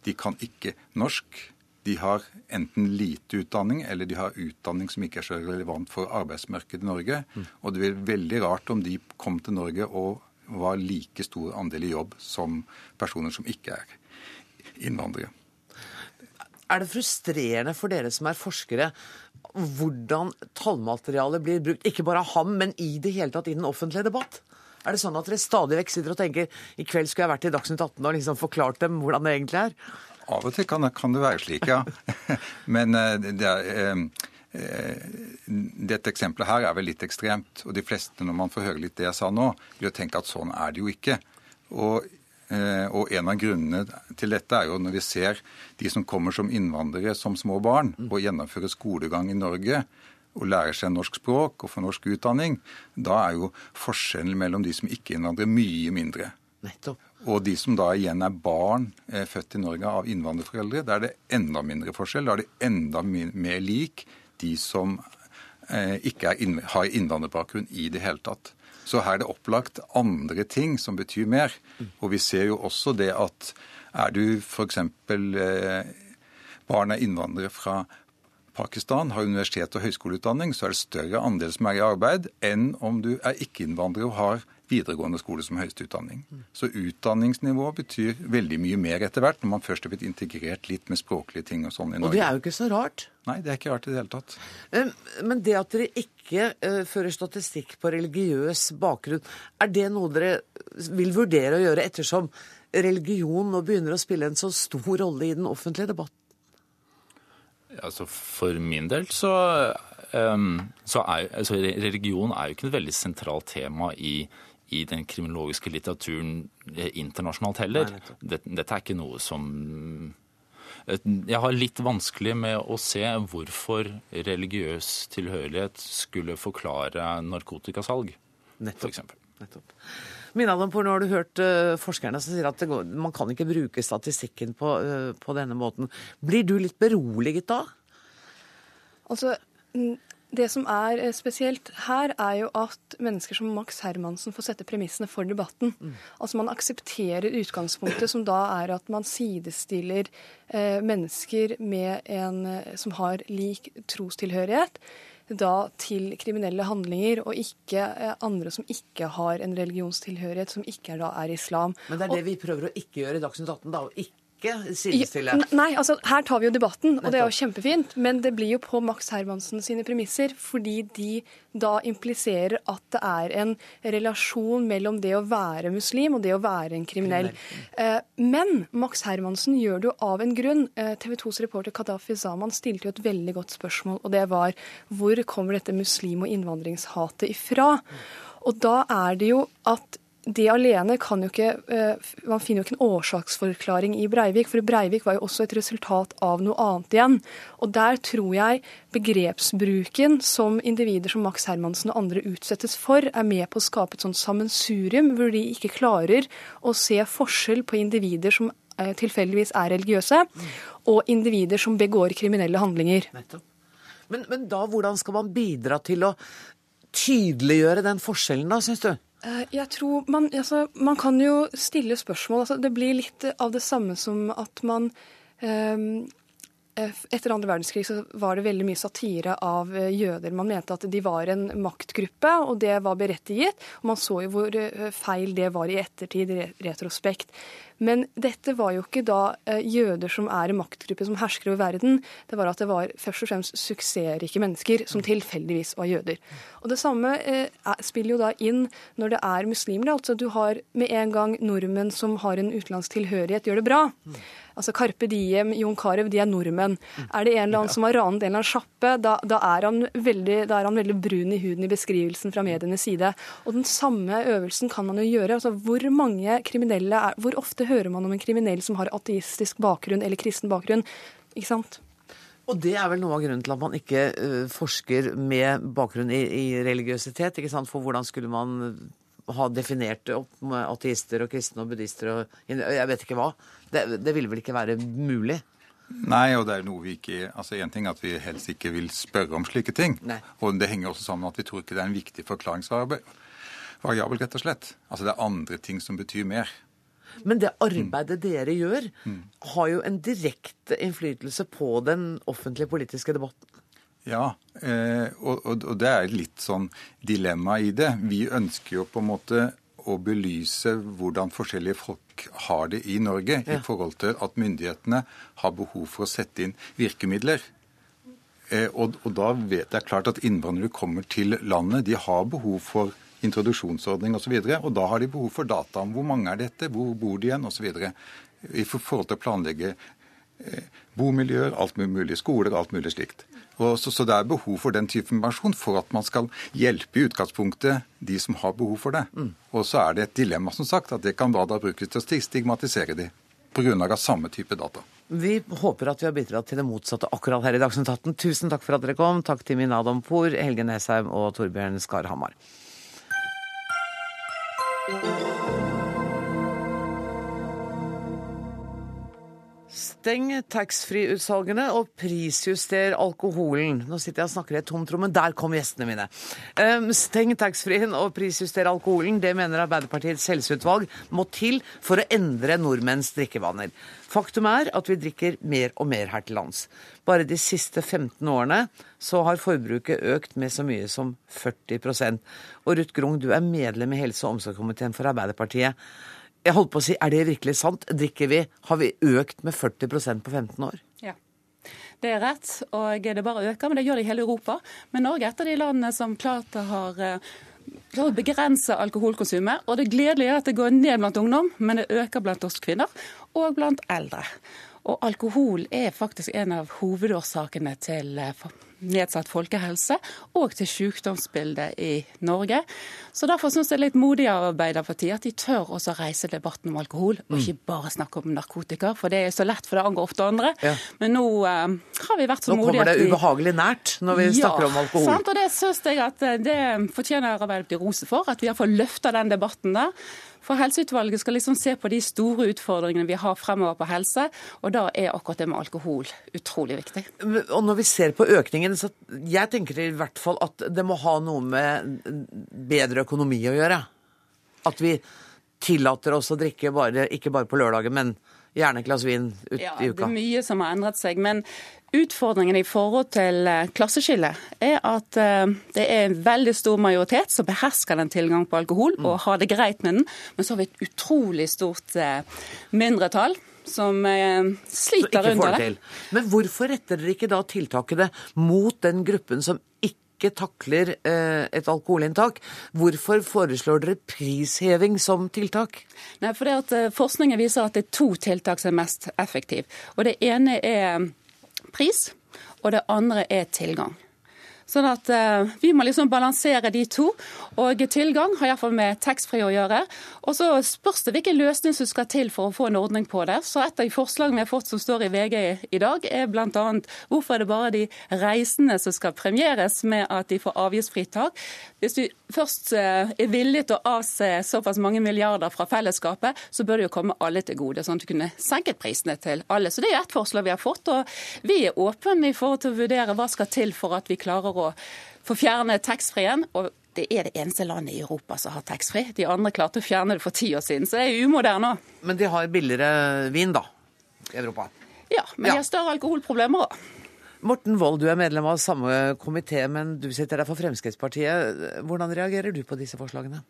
De kan ikke norsk. De har enten lite utdanning, eller de har utdanning som ikke er så relevant for arbeidsmarkedet i Norge. Mm. Og det blir veldig rart om de kom til Norge og var like stor andel i jobb som personer som ikke er innvandrere. Er det frustrerende for dere som er forskere, hvordan tallmaterialet blir brukt? Ikke bare av ham, men i det hele tatt i den offentlige debatt? Er det sånn at dere stadig vekk sitter og tenker i kveld skulle jeg vært i Dagsnytt 18 og liksom forklart dem hvordan det egentlig er? Av og til kan det, kan det være slik, ja. men eh, det er... Eh, dette eksempelet her er vel litt ekstremt. Og de fleste, når man får høre litt det jeg sa nå, vil tenke at sånn er det jo ikke. Og, eh, og en av grunnene til dette er jo når vi ser de som kommer som innvandrere som små barn og gjennomfører skolegang i Norge og lærer seg norsk språk og får norsk utdanning, da er jo forskjellen mellom de som ikke innvandrer, mye mindre. Nettopp. Og de som da igjen er barn eh, født i Norge av innvandrerforeldre, da er det enda mindre forskjell. Da er det enda mer lik de som eh, ikke inn, har innvandrerbakgrunn i det hele tatt. Så her er det opplagt andre ting som betyr mer. Og vi ser jo også det at er du f.eks. Eh, barn av innvandrere fra Pakistan har universitet- og høyskoleutdanning, så er det større andel som er i arbeid, enn om du er ikke-innvandrer og har videregående skole som høyeste utdanning. Så utdanningsnivået betyr veldig mye mer etter hvert, når man først har blitt integrert litt med språklige ting og sånn i Norge. Og det er jo ikke så rart. Nei, det er ikke rart i det hele tatt. Men det at dere ikke uh, fører statistikk på religiøs bakgrunn, er det noe dere vil vurdere å gjøre ettersom religion nå begynner å spille en så stor rolle i den offentlige debatten? Altså For min del så, um, så er altså religion er jo ikke et veldig sentralt tema i, i den kriminologiske litteraturen eh, internasjonalt heller. Dette, dette er ikke noe som Jeg har litt vanskelig med å se hvorfor religiøs tilhørighet skulle forklare narkotikasalg, f.eks. Nettopp. Nå har du hørt uh, forskerne som sier at går, man kan ikke bruke statistikken på, uh, på, denne måten. Blir du litt beroliget da? Altså, det som er eh, spesielt her, er jo at mennesker som Max Hermansen får sette premissene for debatten. Mm. Altså Man aksepterer utgangspunktet, som da er at man sidestiller eh, mennesker en, som har lik trostilhørighet, da til kriminelle handlinger, og ikke eh, andre som ikke har en religionstilhørighet, som ikke er, da er islam. Men det er det og, vi prøver å ikke gjøre i Dagsnytt 18, da. å ikke sidestille. Nei, altså her tar vi jo debatten, og det er jo kjempefint. Men det blir jo på Max Hermansen sine premisser, fordi de da impliserer at det er en relasjon mellom det å være muslim og det å være en kriminell. Mm. Men Max Hermansen gjør det jo av en grunn. Eh, TV 2s reporter Kadafi Zaman stilte jo et veldig godt spørsmål, og det var hvor kommer dette muslim- og innvandringshatet ifra? Og da er det jo at det alene kan jo ikke eh, Man finner jo ikke en årsaksforklaring i Breivik, for Breivik var jo også et resultat av noe annet igjen. Og der tror jeg begrepsbruken som individer som Max Hermansen og andre utsettes for, er med på å skape et sånt sammensurium hvor de ikke klarer å se forskjell på individer som eh, tilfeldigvis er religiøse, og individer som begår kriminelle handlinger. Men, men da, hvordan skal man bidra til å tydeliggjøre den forskjellen, da, syns du? Eh, jeg tror man, altså, man kan jo stille spørsmål. Altså, det blir litt av det samme som at man um, etter andre verdenskrig så var det veldig mye satire av jøder. Man mente at de var en maktgruppe, og det var berettiget. Og man så jo hvor feil det var i ettertid, i retrospekt. Men dette var jo ikke da jøder som er en maktgruppe som hersker over verden. Det var at det var først og fremst suksessrike mennesker som tilfeldigvis var jøder. Og Det samme eh, spiller jo da inn når det er muslimer. Altså du har med en gang nordmenn som har en utenlandsk tilhørighet, gjør det bra. Altså Carpe Diem, Jon Carew, de er nordmenn. Er det en eller annen som har ranet en eller annen sjappe, da, da, er veldig, da, er han veldig, brun i huden i beskrivelsen fra medienes side. Og den samme øvelsen kan man jo gjøre. Altså Hvor mange kriminelle er, Hvor ofte hører man om en kriminell som har ateistisk bakgrunn eller kristen bakgrunn? Ikke sant? Og det er vel noe av grunnen til at man ikke uh, forsker med bakgrunn i, i religiøsitet. ikke sant? For hvordan skulle man ha definert opp med ateister og kristne og buddhister og jeg vet ikke hva. Det, det ville vel ikke være mulig? Nei, og det er noe vi ikke altså En ting er at vi helst ikke vil spørre om slike ting. Nei. Og det henger også sammen med at vi tror ikke det er en viktig forklaringsvariabel, rett og slett. Altså det er andre ting som betyr mer. Men det arbeidet mm. dere gjør, mm. har jo en direkte innflytelse på den offentlige politiske debatten. Ja, eh, og, det er litt sånn dilemma i det. Vi ønsker jo på en måte å belyse hvordan forskjellige folk har det i Norge ja. i forhold til at myndighetene har behov for å sette inn virkemidler. Eh, og, og, da vet jeg klart at innvandrere kommer til landet. De har behov for introduksjonsordning osv. Og, så og da har de behov for data om hvor mange er dette, hvor bor de igjen osv. I forhold til å planlegge eh, bomiljøer, alt mulig, skoler, alt mulig slikt. Så, så, det er behov for den type informasjon for at man skal hjelpe i utgangspunktet de som har behov for det. Mm. Og så er det et dilemma, som sagt, at det kan da, da brukes til å stigmatisere de av samme type data. Vi håper at vi har bidratt til det motsatte akkurat her i Dagsnytt 18. Tusen takk for at dere kom. Takk til Min Adampour, Helge Nesheim og Torbjørn Skarhamar. Steng taxfree-utsalgene og prisjuster alkoholen. Nå sitter jeg og snakker i et tomt rom, men der kom gjestene mine. Um, steng taxfree-en og prisjuster alkoholen. Det mener Arbeiderpartiets helseutvalg må til for å endre nordmenns drikkevaner. Faktum er at vi drikker mer og mer her til lands. Bare de siste 15 årene så har forbruket økt med så mye som 40% Og Ruth Grung, du er medlem i helse- og omsorgskomiteen for Arbeiderpartiet. Jeg holdt på å si, Er det virkelig sant? Drikker vi, Har vi økt med 40% på 15 år? Ja. Det er rett, og det bare øker. Men det gjør det i hele Europa. Men Norge er et av de landene som klart har klart å begrense alkoholkonsumet. Og det gledelige er at det går ned blant ungdom, men det øker blant oss kvinner og blant eldre. Og alkohol er faktisk en av hovedårsakene til nedsatt folkehelse og til sykdomsbildet i Norge. Så Derfor syns jeg det er litt modig av Arbeiderpartiet at de tør også reise debatten om alkohol, og ikke bare snakke om narkotika. For det er så lett, for det angår ofte andre. Ja. Men nå uh, har vi vært så modige Nå kommer det ubehagelig nært når vi ja, snakker om alkohol. Sant? Og det syns jeg at eh, det fortjener Arbeiderpartiet rose for, at vi har fått løfta den debatten der. For Helseutvalget skal liksom se på de store utfordringene vi har fremover på helse, og da er akkurat det med alkohol utrolig viktig. Og når vi ser på økningen, så jeg tenker i hvert fall at det må ha noe med bedre økonomi å gjøre. At vi tillater oss å drikke bare, ikke bare på lørdager, men gjerne et glass vin ut ja, i uka. Det er mye som har endret seg. Men Utfordringen i forhold til eh, klasseskillet er at eh, det er en veldig stor majoritet som behersker den tilgang på alkohol og mm. har det greit med den, men så har vi et utrolig stort eh, mindretall som sliter under det. Men hvorfor retter dere ikke da tiltakene mot den gruppen som ikke takler et alkoholinntak. Hvorfor foreslår dere prisheving som tiltak? Nei, fordi at Forskningen viser at det er to tiltak som er mest effektive. Og Det ene er pris, og det andre er tilgang. Sånn at eh, Vi må liksom balansere de to. Og tilgang har iallfall med taxfree å gjøre. Og så spørs det hvilken løsning som skal til for å få en ordning på det. Så Et av de forslagene vi har fått som står i VG i dag, er bl.a. hvorfor er det bare de reisende som skal premieres med at de får avgiftsfritak. Hvis du først eh, er villig til å avse såpass mange milliarder fra fellesskapet, så bør det jo komme alle til gode, sånn at du kunne senket prisene til alle. Så Det er ett forslag vi har fått. og Vi er åpne i forhold til å vurdere hva skal til for at vi klarer å få fjerne taxfree-en. og det er det eneste landet i Europa som har taxfree. De andre klarte å fjerne det for ti år siden, så det er umoderne òg. Men de har billigere vin, da, i Europa? Ja, men ja. de har større alkoholproblemer òg. Morten Wold, du er medlem av samme komité, men du sitter der for Fremskrittspartiet. Hvordan reagerer du på disse forslagene?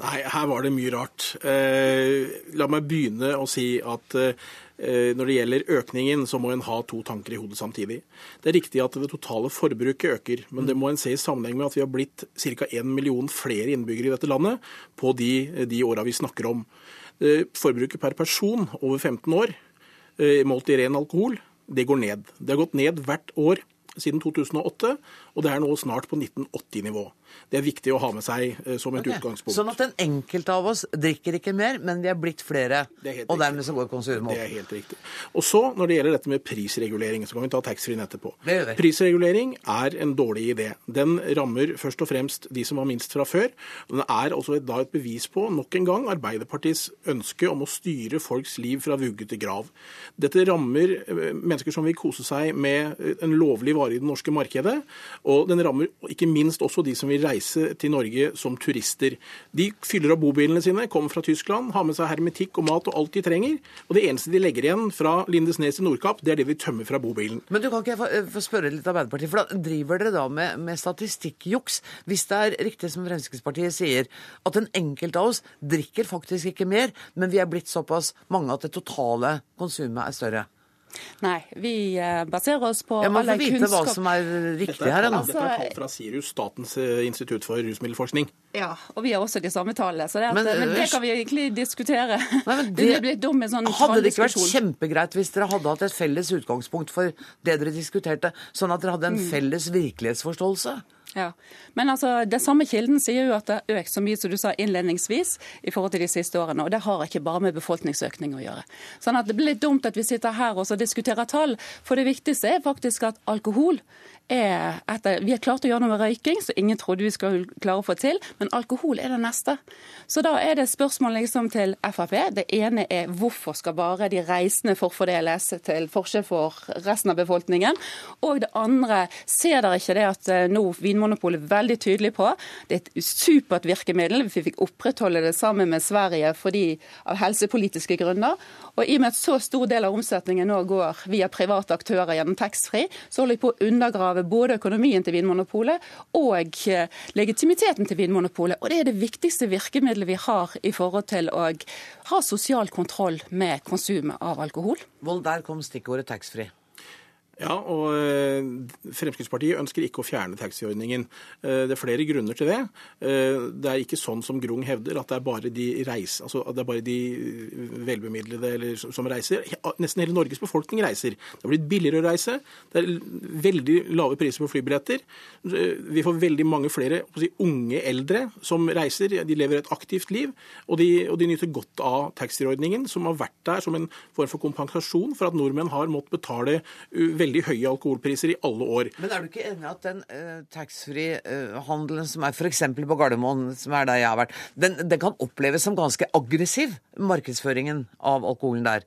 Nei, her var det mye rart. Eh, la meg begynne å si at Eh, når det gjelder økningen, så må en ha to tanker i hodet samtidig. Det er riktig at det totale forbruket øker, men det må en se i sammenheng med at vi har blitt ca. 1 million flere innbyggere i dette landet på de, de åra vi snakker om. Eh, forbruket per person over 15 år, eh, målt i ren alkohol, det går ned. Det har gått ned hvert år siden 2008, og det er nå snart på 1980-nivå. Det er viktig å ha med seg eh, som et okay. utgangspunkt. Sånn at den enkelte av oss drikker ikke mer, men vi er blitt flere. Er og dermed så går konsumet opp. Det er helt riktig. Og så, når det gjelder dette med prisregulering, så kan vi ta taxfree-en etterpå. Prisregulering er en dårlig idé. Den rammer først og fremst de som har minst fra før. Den er også da et bevis på, nok en gang, Arbeiderpartiets ønske om å styre folks liv fra vugge til grav. Dette rammer eh, mennesker som vil kose seg med en lovlig vare i det norske markedet, og den rammer ikke minst også de som vil reise til Norge som turister. De fyller opp bobilene sine, kommer fra Tyskland, har med seg hermetikk og mat og alt de trenger. Og det eneste de legger igjen fra Lindesnes til Nordkapp, det er det vi tømmer fra bobilen. Men du kan ikke få, få spørre litt Arbeiderpartiet, for da driver dere da med, med statistikkjuks? Hvis det er riktig som Fremskrittspartiet sier, at den enkelte av oss drikker faktisk ikke mer, men vi er blitt såpass mange at det totale konsumet er større? Nei, vi eh, baserer oss på Jeg må få vite hva som er riktig her. Dette er, dette er tall fra Sirius, Statens eh, institutt for rusmiddelforskning. Ja, og vi har også de samme tallene. Så det, at, men, men, det kan vi egentlig diskutere. Nei, det, det dum sånn Hadde det ikke vært kjempegreit hvis dere hadde hatt et felles utgangspunkt for det dere diskuterte, sånn at dere hadde en mm. felles virkelighetsforståelse? Ja, Men altså, den samme kilden sier jo at det har økt så mye som du sa innledningsvis i forhold til de siste årene. Og det har ikke bare med befolkningsøkning å gjøre. Sånn at Det blir litt dumt at vi sitter her og diskuterer tall. For det viktigste er faktisk at alkohol er etter, Vi har klart å gjøre noe med røyking, så ingen trodde vi skulle klare å få til. Men alkohol er det neste. Så da er det spørsmål liksom til Frp. Det ene er hvorfor skal bare de reisende forfordeles til forskjell for resten av befolkningen? Og det andre, ser dere ikke det at eh, nå Vinmonopolet er veldig tydelig på det er et supert virkemiddel. Vi fikk opprettholde det sammen med Sverige fordi av helsepolitiske grunner. Og i og med at så stor del av omsetningen nå går via private aktører gjennom taxfree, så holder vi på å undergrave både økonomien til Vinmonopolet og eh, legitimiteten til Vinmonopolet. Og det er det viktigste virkemidlet vi har i forhold til å ha sosial kontroll med konsumet av alkohol. Vold, der kom stikkordet taxfree. Ja, og eh, Fremskrittspartiet ønsker ikke å fjerne taxiordningen. Eh, det er flere grunner til det. Eh, det er ikke sånn som Grung hevder, at det er bare de, reis, altså det er bare de velbemidlede eller, som reiser. Nesten hele Norges befolkning reiser. Det har blitt billigere å reise. Det er veldig lave priser på flybilletter. Vi får veldig mange flere si, unge eldre som reiser. De lever et aktivt liv, og de, og de nyter godt av taxiordningen, som har vært der som en form for kompensasjon for at nordmenn har måttet betale veldig høye alkoholpriser i alle år. Men er du ikke enig at den uh, taxfree-handelen som er f.eks. på Gardermoen, som er der jeg har vært, den, den kan oppleves som ganske aggressiv, markedsføringen av alkoholen der?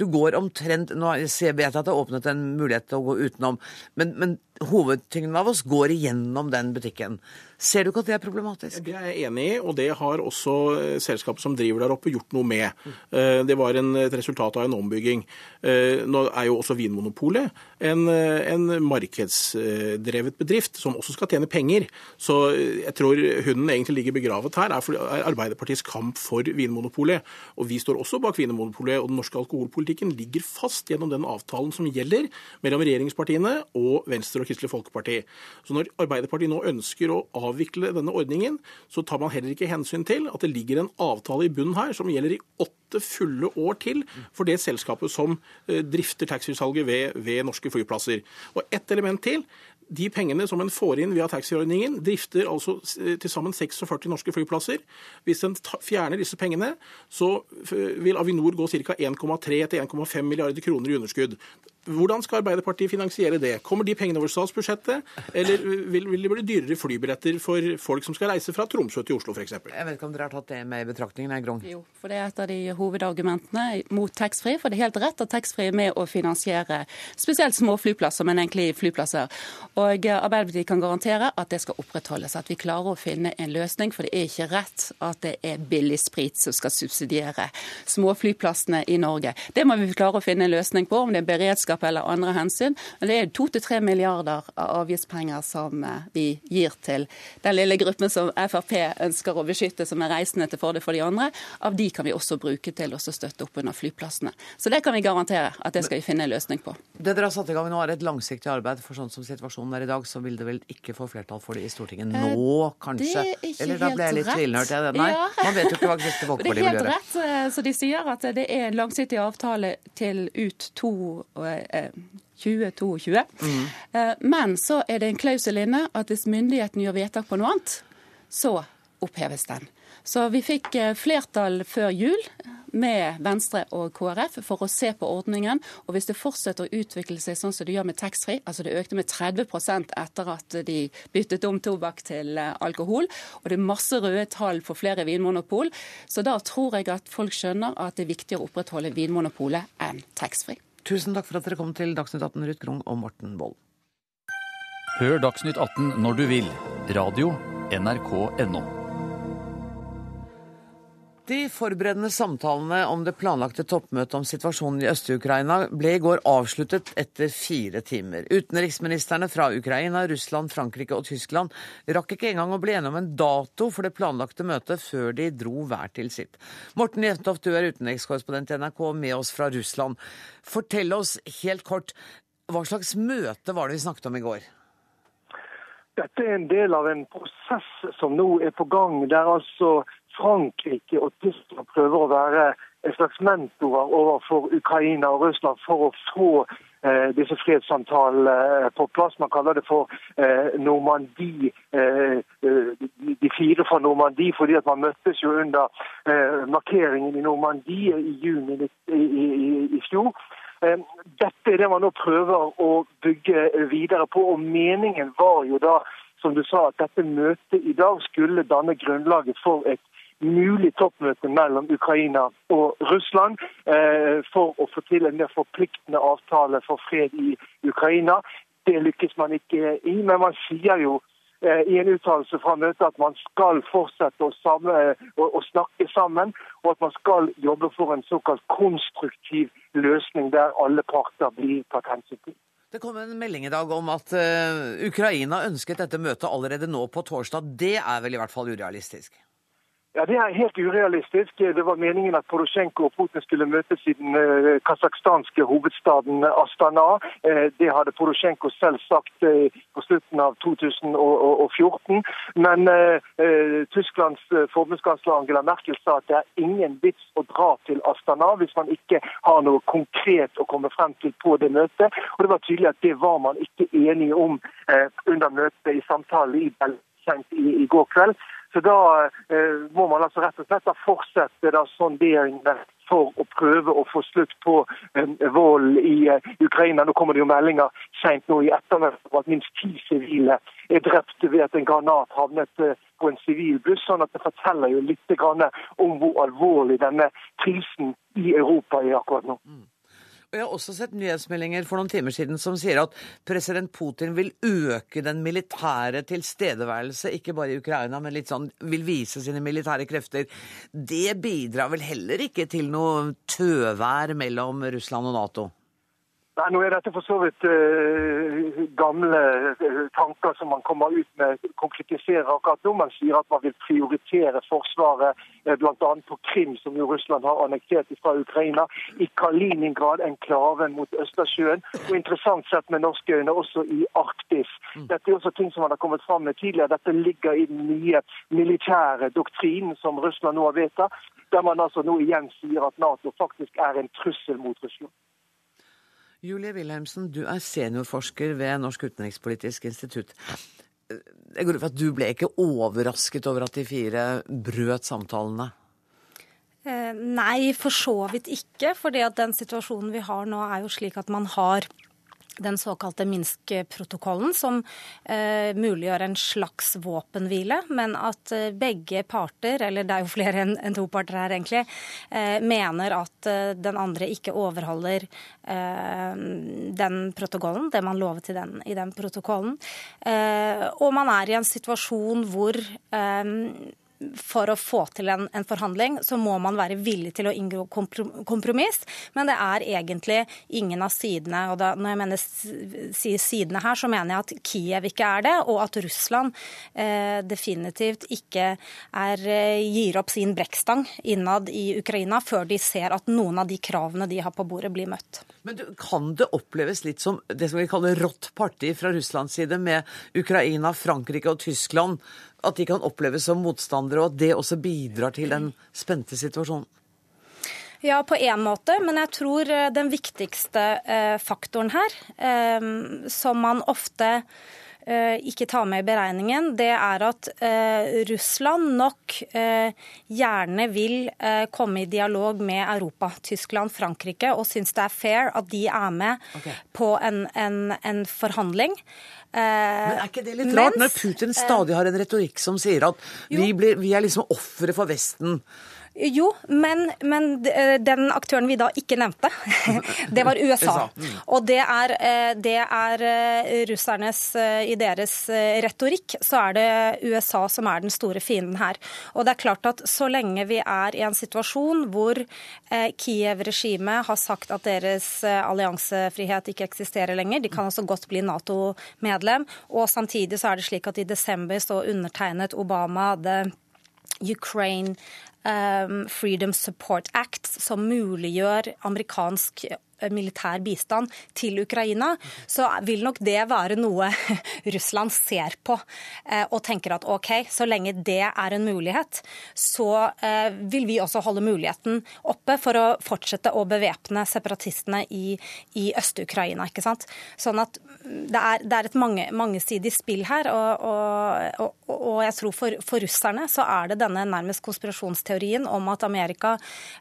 Du går omtrent Nå vet jeg at det er åpnet en mulighet til å gå utenom, men, men hovedtyngden av oss går igjennom den butikken. Ser du ikke at det er problematisk? Det er jeg enig i, og det har også eh, selskapet som driver der oppe gjort noe med. Eh, det var en, et resultat av en ombygging. Eh, nå er jo også Vinmonopolet en, en markedsdrevet bedrift som også skal tjene penger. Så jeg tror hunden egentlig ligger begravet her, er Arbeiderpartiets kamp for Vinmonopolet. Og vi står også bak Vinmonopolet, og den norske alkoholpolitikken ligger fast gjennom den avtalen som gjelder mellom regjeringspartiene og Venstre og Kristelig Folkeparti. Så når Arbeiderpartiet nå ønsker å avvikle denne ordningen, så tar man heller ikke hensyn til at det ligger en avtale i bunnen her som gjelder i åtte fulle år til for det selskapet som eh, drifter taxfree-salget ved, ved norske flyplasser. Og ett element til de pengene som en får inn via taxiordningen, drifter altså eh, til sammen 46 norske flyplasser. Hvis en fjerner disse pengene, så vil Avinor gå ca. 1,3 1,5 milliarder kroner i underskudd. Hvordan skal Arbeiderpartiet finansiere det? Kommer de pengene over statsbudsjettet, eller vil, vil det bli dyrere flybilletter for folk som skal reise fra Tromsø til Oslo f.eks.? Jeg vet ikke om dere har tatt det med i betraktningen, Grong? Jo, for det er et av de hovedargumentene mot taxfree. For det er helt rett at taxfree er med å finansiere spesielt små flyplasser, men egentlig flyplasser. Og Arbeiderpartiet kan garantere at det skal opprettholdes. At vi klarer å finne en løsning, for det er ikke rett at det er billig sprit som skal subsidiere småflyplassene i Norge. Det må vi klare å finne en løsning på, om det er beredskap beredskap eller andre hensyn. Men det er to til tre milliarder av avgiftspenger som eh, vi gir til den lille gruppen som Frp ønsker å beskytte, som er reisende til fordel for de andre. Av de kan vi også bruke til å støtte opp under flyplassene. Så det kan vi garantere at det skal vi finne en løsning på. Det dere har satt i gang nå er et langsiktig arbeid, for sånn som situasjonen er i dag, så vil det vel ikke få flertall for det i Stortinget eh, nå, kanskje? Det er ikke Eller da ble jeg litt tvilnørt, jeg. Nei, ja. man vet jo ikke hva Kristelig Folkeparti vil gjøre. Det er helt rett, eh, så de sier at det er en langsiktig avtale til ut to 2022. Mm. Eh, men så er det en klausul inne at hvis myndigheten gjør vedtak på noe annet, så oppheves den. Så vi fikk eh, flertall før jul med Venstre og KrF for å se på ordningen. Og hvis det fortsetter å utvikle seg sånn som det gjør med taxfree, altså det økte med 30% etter at de byttet om tobakk til eh, alkohol, og det er masse røde tall for flere vinmonopol, så da tror jeg at folk skjønner at det er viktigere å opprettholde Vinmonopolet enn taxfree. Tusen takk for at dere kom til Dagsnytt 18, Ruth Grung og Morten Wold. Hør Dagsnytt 18 når du vil. Radio NRK.no. De forberedende samtalene om det planlagte toppmøtet om situasjonen i Øst-Ukraina ble i går avsluttet etter fire timer. Utenriksministrene fra Ukraina, Russland, Frankrike og Tyskland rakk ikke engang å bli enige om en dato for det planlagte møtet før de dro hver til sitt. Morten Jentoft, du er utenrikskorrespondent i NRK med oss fra Russland. Fortell oss helt kort, hva slags møte var det vi snakket om i går? Dette er en del av en prosess som nå er på gang, der altså Frankrike og Tyskland prøver å være en slags mentorer overfor Ukraina og Russland for å få eh, disse fredssamtalene eh, på plass. Man kaller det for eh, Normandie, eh, eh de fire fra Normandie, fordi at man møttes jo under eh, markeringen i Normandie i juni i, i, i, fjor. Dette er det man nå prøver å bygge videre på. og Meningen var jo da som du sa, at dette møtet i dag skulle danne grunnlaget for et mulig toppmøte mellom Ukraina og Russland eh, for å få til en mer forpliktende avtale for fred i Ukraina. Det lykkes man ikke i, men man sier jo eh, i en uttalelse fra møtet at man skal fortsette å, samme, å, å, snakke sammen, og at man skal jobbe for en såkalt konstruktiv løsning der alle parter blir tatt hensyn til. Det kom en melding i dag om at uh, Ukraina ønsket dette møtet allerede nå på torsdag. Det er vel i hvert fall urealistisk? Ja, Det er helt urealistisk. Det var meningen at Porosjenko og Putin skulle møtes i den uh, kasakhstanske hovedstaden Astana. Uh, det hadde Porosjenko selv sagt uh, på slutten av 2014. Men Tysklands forbundskansler Angela Merkel sa at det er ingen vits å dra til Astana hvis man ikke har noe konkret å komme frem til på det møtet. Og det var tydelig at det var man ikke enige om under møtet i samtalen i Belgia i går kveld. Så da eh, må man altså rett og slett fortsette da sonderingene for å prøve å få slutt på eh, vold i eh, Ukraina. Nå kommer det jo meldinger sent nå i ettermiddag at minst ti sivile er drept ved at en granat havnet eh, på en sivil buss. sånn at Det forteller jo litt om hvor alvorlig denne krisen i Europa er akkurat nå. Mm. Jeg har også sett nyhetsmeldinger for noen timer siden som sier at president Putin vil øke den militære tilstedeværelse, ikke bare i Ukraina, men litt sånn vil vise sine militære krefter. Det bidrar vel heller ikke til noe tøvær mellom Russland og Nato? Nei, Nå er dette for så vidt uh, gamle uh, tanker som man kommer ut med, konkretiserer akkurat nå. Man sier at man vil prioritere Forsvaret uh, bl.a. på Krim, som jo Russland har annektert fra Ukraina. I Kaliningrad, enklaven mot Østersjøen. Og interessant sett med norske øyne også i Arktis. Mm. Dette er også ting som man har kommet fram med tidligere. Dette ligger i den nye militære doktrinen som Russland nå har vedtatt, der man altså nå igjen sier at Nato faktisk er en trussel mot Russland. Julie Wilhelmsen, du er seniorforsker ved Norsk utenrikspolitisk institutt. Jeg går ut fra at du ble ikke overrasket over at de fire brøt samtalene? Eh, nei, for så vidt ikke. For den situasjonen vi har nå, er jo slik at man har den såkalte Minsk-protokollen, som eh, muliggjør en slags våpenhvile, men at eh, begge parter, eller det er jo flere enn en to parter her egentlig, eh, mener at eh, den andre ikke overholder eh, den protokollen, det man lovet i den, i den protokollen. Eh, og man er i en situasjon hvor for å få til en, en, forhandling, så må man være villig til å inngå kompromiss. Men det er egentlig ingen av sidene. Og da, når jeg mener sier sidene her, så mener jeg at Kiev ikke er det, og at Russland eh, definitivt ikke er, eh, gir opp sin brekkstang innad i Ukraina før de ser at noen av de kravene de har på bordet, blir møtt. Men du, Kan det oppleves litt som det som vi kaller rått parti fra Russlands side, med Ukraina, Frankrike og Tyskland, at de kan oppleves som motstandere, og at det også bidrar til den spente situasjonen? Ja, på én måte, men jeg tror eh, den viktigste eh, faktoren her, eh, som man ofte ikke tar med i beregningen, det er at Russland nok gjerne vil komme i dialog med Europa, Tyskland, Frankrike, og syns det er fair at de er med okay. på en, en, en forhandling. Men er ikke det litt rart, når Putin stadig har en retorikk som sier at vi, blir, vi er liksom ofre for Vesten? Jo, men, men, eh, den aktøren vi da ikke nevnte, det var USA. Mm. Og det er, eh, det er, eh, russernes I deres retorikk så er det USA som er den store fienden her. Og det er klart at så lenge vi er i en situasjon hvor Kiev-regimet har sagt at deres alliansefrihet ikke eksisterer lenger, de kan altså godt bli Nato-medlem, og samtidig så er det slik at i desember så undertegnet Obama det Ukraine Freedom Support Act, som muliggjør amerikansk militær bistand til Ukraina, så vil nok det være noe Russland ser på eh, og tenker at OK, så lenge det er en mulighet, så eh, vil vi også holde muligheten oppe for å fortsette å bevæpne separatistene i, i Øst-Ukraina. ikke sant? Sånn at det er, det er et mange, mangesidig spill her, og, og, og jeg tror for, for, russerne så er det denne nærmest konspirasjonsteorien om at Amerika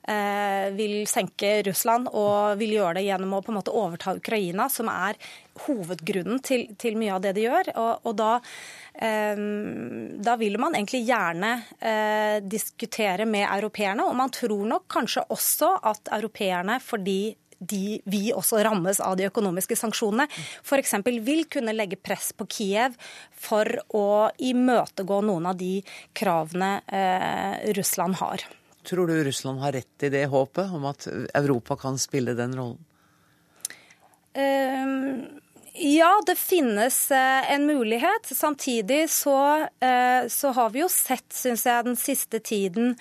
eh, vil senke Russland og vil gjøre gjøre det gjennom å på en måte overta Ukraina, som er hovedgrunnen til, til mye av det de gjør. Og, og da, eh, da vil man egentlig gjerne eh, diskutere med europeerne, og man tror nok kanskje også at europeerne, fordi de, vi også rammes av de økonomiske sanksjonene, f.eks. vil kunne legge press på Kiev for å imøtegå noen av de kravene eh, Russland har. Tror du Russland har rett i det håpet om at Europa kan spille den rollen? Um, ja, det finnes eh, en mulighet. Samtidig så, eh, så har vi jo sett, syns jeg, den siste tiden,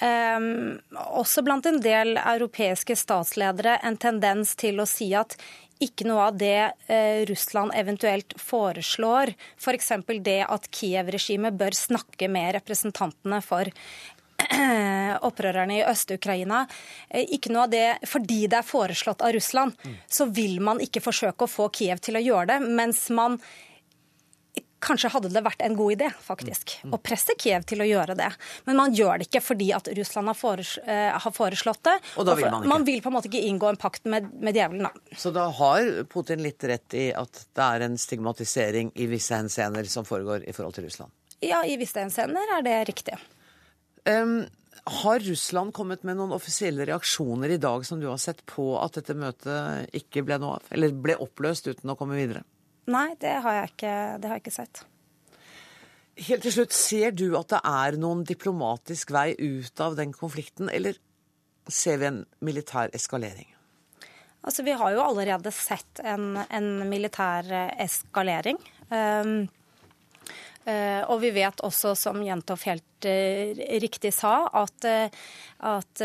um, også blant en del europeiske statsledere, en tendens til å si at ikke noe av det eh, Russland eventuelt foreslår, f.eks. For det at Kiev-regimet bør snakke med representantene for opprørerne i Øst-Ukraina. Eh, ikke noe av det fordi det er foreslått av Russland, så vil man ikke forsøke å få Kiev til å gjøre det. Mens man Kanskje hadde det vært en god idé faktisk, mm. å presse Kiev til å gjøre det. Men man gjør det ikke fordi at Russland har, har foreslått det. Og da vil man ikke. Man vil på en måte ikke inngå en pakt med, med djevelen. Da. Så da har Putin litt rett i at det er en stigmatisering i visse henseender som foregår i forhold til Russland? Ja, i visse henseender er det riktig. Um, har Russland kommet med noen offisielle reaksjoner i dag som du har sett på at dette møtet ikke ble noe av? Eller ble oppløst uten å komme videre? Nei, det har jeg ikke, har jeg ikke sett. Helt til slutt, ser du at det er noen diplomatisk vei ut av den konflikten, eller ser vi en militær eskalering? Altså, Vi har jo allerede sett en, en militær eskalering. Um, og vi vet også, som Jentoff helt eh, riktig sa, at, eh, at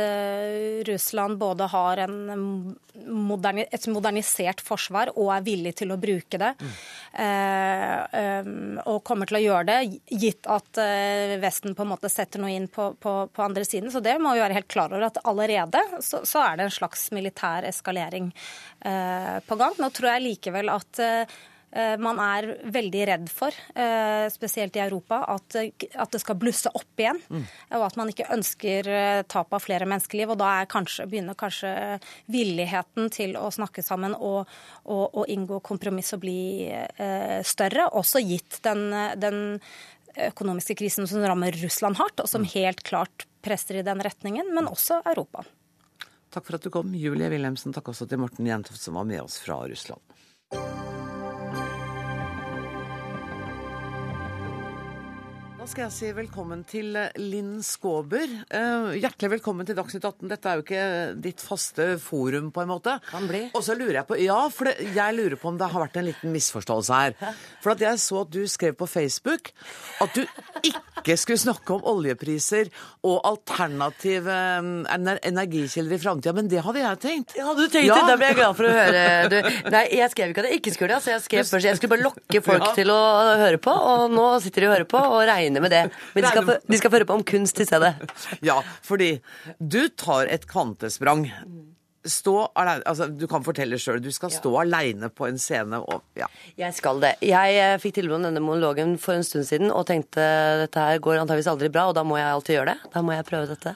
Russland både har moderni et modernisert forsvar og er villig til å bruke det. Mm. Og kommer til å gjøre det, gitt at Vesten på en måte setter noe inn på, på, på andre siden. Så det må vi være helt klar over at allerede så, så er det en slags militær eskalering på gang. Nå tror jeg likevel at Eh, man er veldig redd for, eh, spesielt i Europa, at, at det skal blusse opp igjen. Mm. Og at man ikke ønsker eh, tap av flere menneskeliv. Og da kanskje, begynner kanskje villigheten til å snakke sammen og, og, og inngå kompromiss å bli større. Også gitt den, den økonomiske krisen som rammer Russland hardt, og som mm. helt klart presser i den retningen, men også Europa. Takk for at du kom, Julie Wilhelmsen. Takk også til Morten Jentoft, som var med oss fra Russland. Da skal jeg si velkommen til eh, Linn Skåber. Uh, hjertelig velkommen til Dagsnytt 18. Dette er jo ikke ditt faste forum, på en måte. Kan bli. Og så lurer jeg på Ja, for det, jeg lurer på om det har vært en liten misforståelse her. For at jeg så at du skrev på Facebook at du ikke skulle snakke om oljepriser og alternative energikilder i framtida, men det hadde jeg tenkt. Ja, du tenkte ja. det? Da ble jeg glad for å høre. Du, nei, jeg skrev ikke at jeg ikke skulle det. Altså, jeg skrev først, jeg skulle bare lokke folk ja. til å høre på, og nå sitter de og hører på og regner regne med det. Men de skal, få, de skal få høre på om kunst i stedet. Ja, fordi du tar et kvantesprang. Stå alene, altså Du kan fortelle sjøl. Du skal stå ja. aleine på en scene. Og, ja. Jeg skal det. Jeg eh, fikk tilbud om denne monologen for en stund siden og tenkte dette her går antageligvis aldri bra, og da må jeg alltid gjøre det. Da må jeg prøve dette.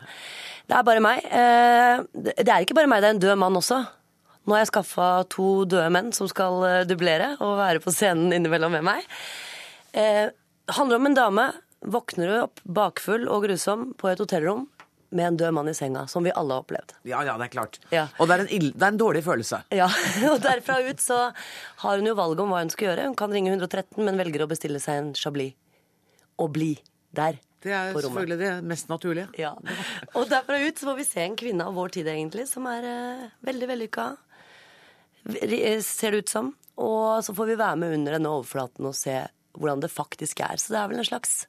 Det er bare meg. Eh, det er ikke bare meg, det er en død mann også. Nå har jeg skaffa to døde menn som skal eh, dublere og være på scenen innimellom med meg. Det handler om en dame våkner du opp bakfull og grusom på et hotellrom med en død mann i senga, som vi alle har opplevd. Ja, ja, det er klart. Ja. Og det er, ill, det er, en dårlig følelse. Ja, og derfra ut så har hun jo valget om hva hun skal gjøre. Hun kan ringe 113, men velger å bestille seg en Chablis. Og bli der. Det er selvfølgelig det mest naturlige. Ja. Og derfra ut så får vi se en kvinne av vår tid, egentlig, som er eh, veldig vellykka. Ser det ut som. Og så får vi være med under denne overflaten og se hvordan det faktisk er. Så det er vel en slags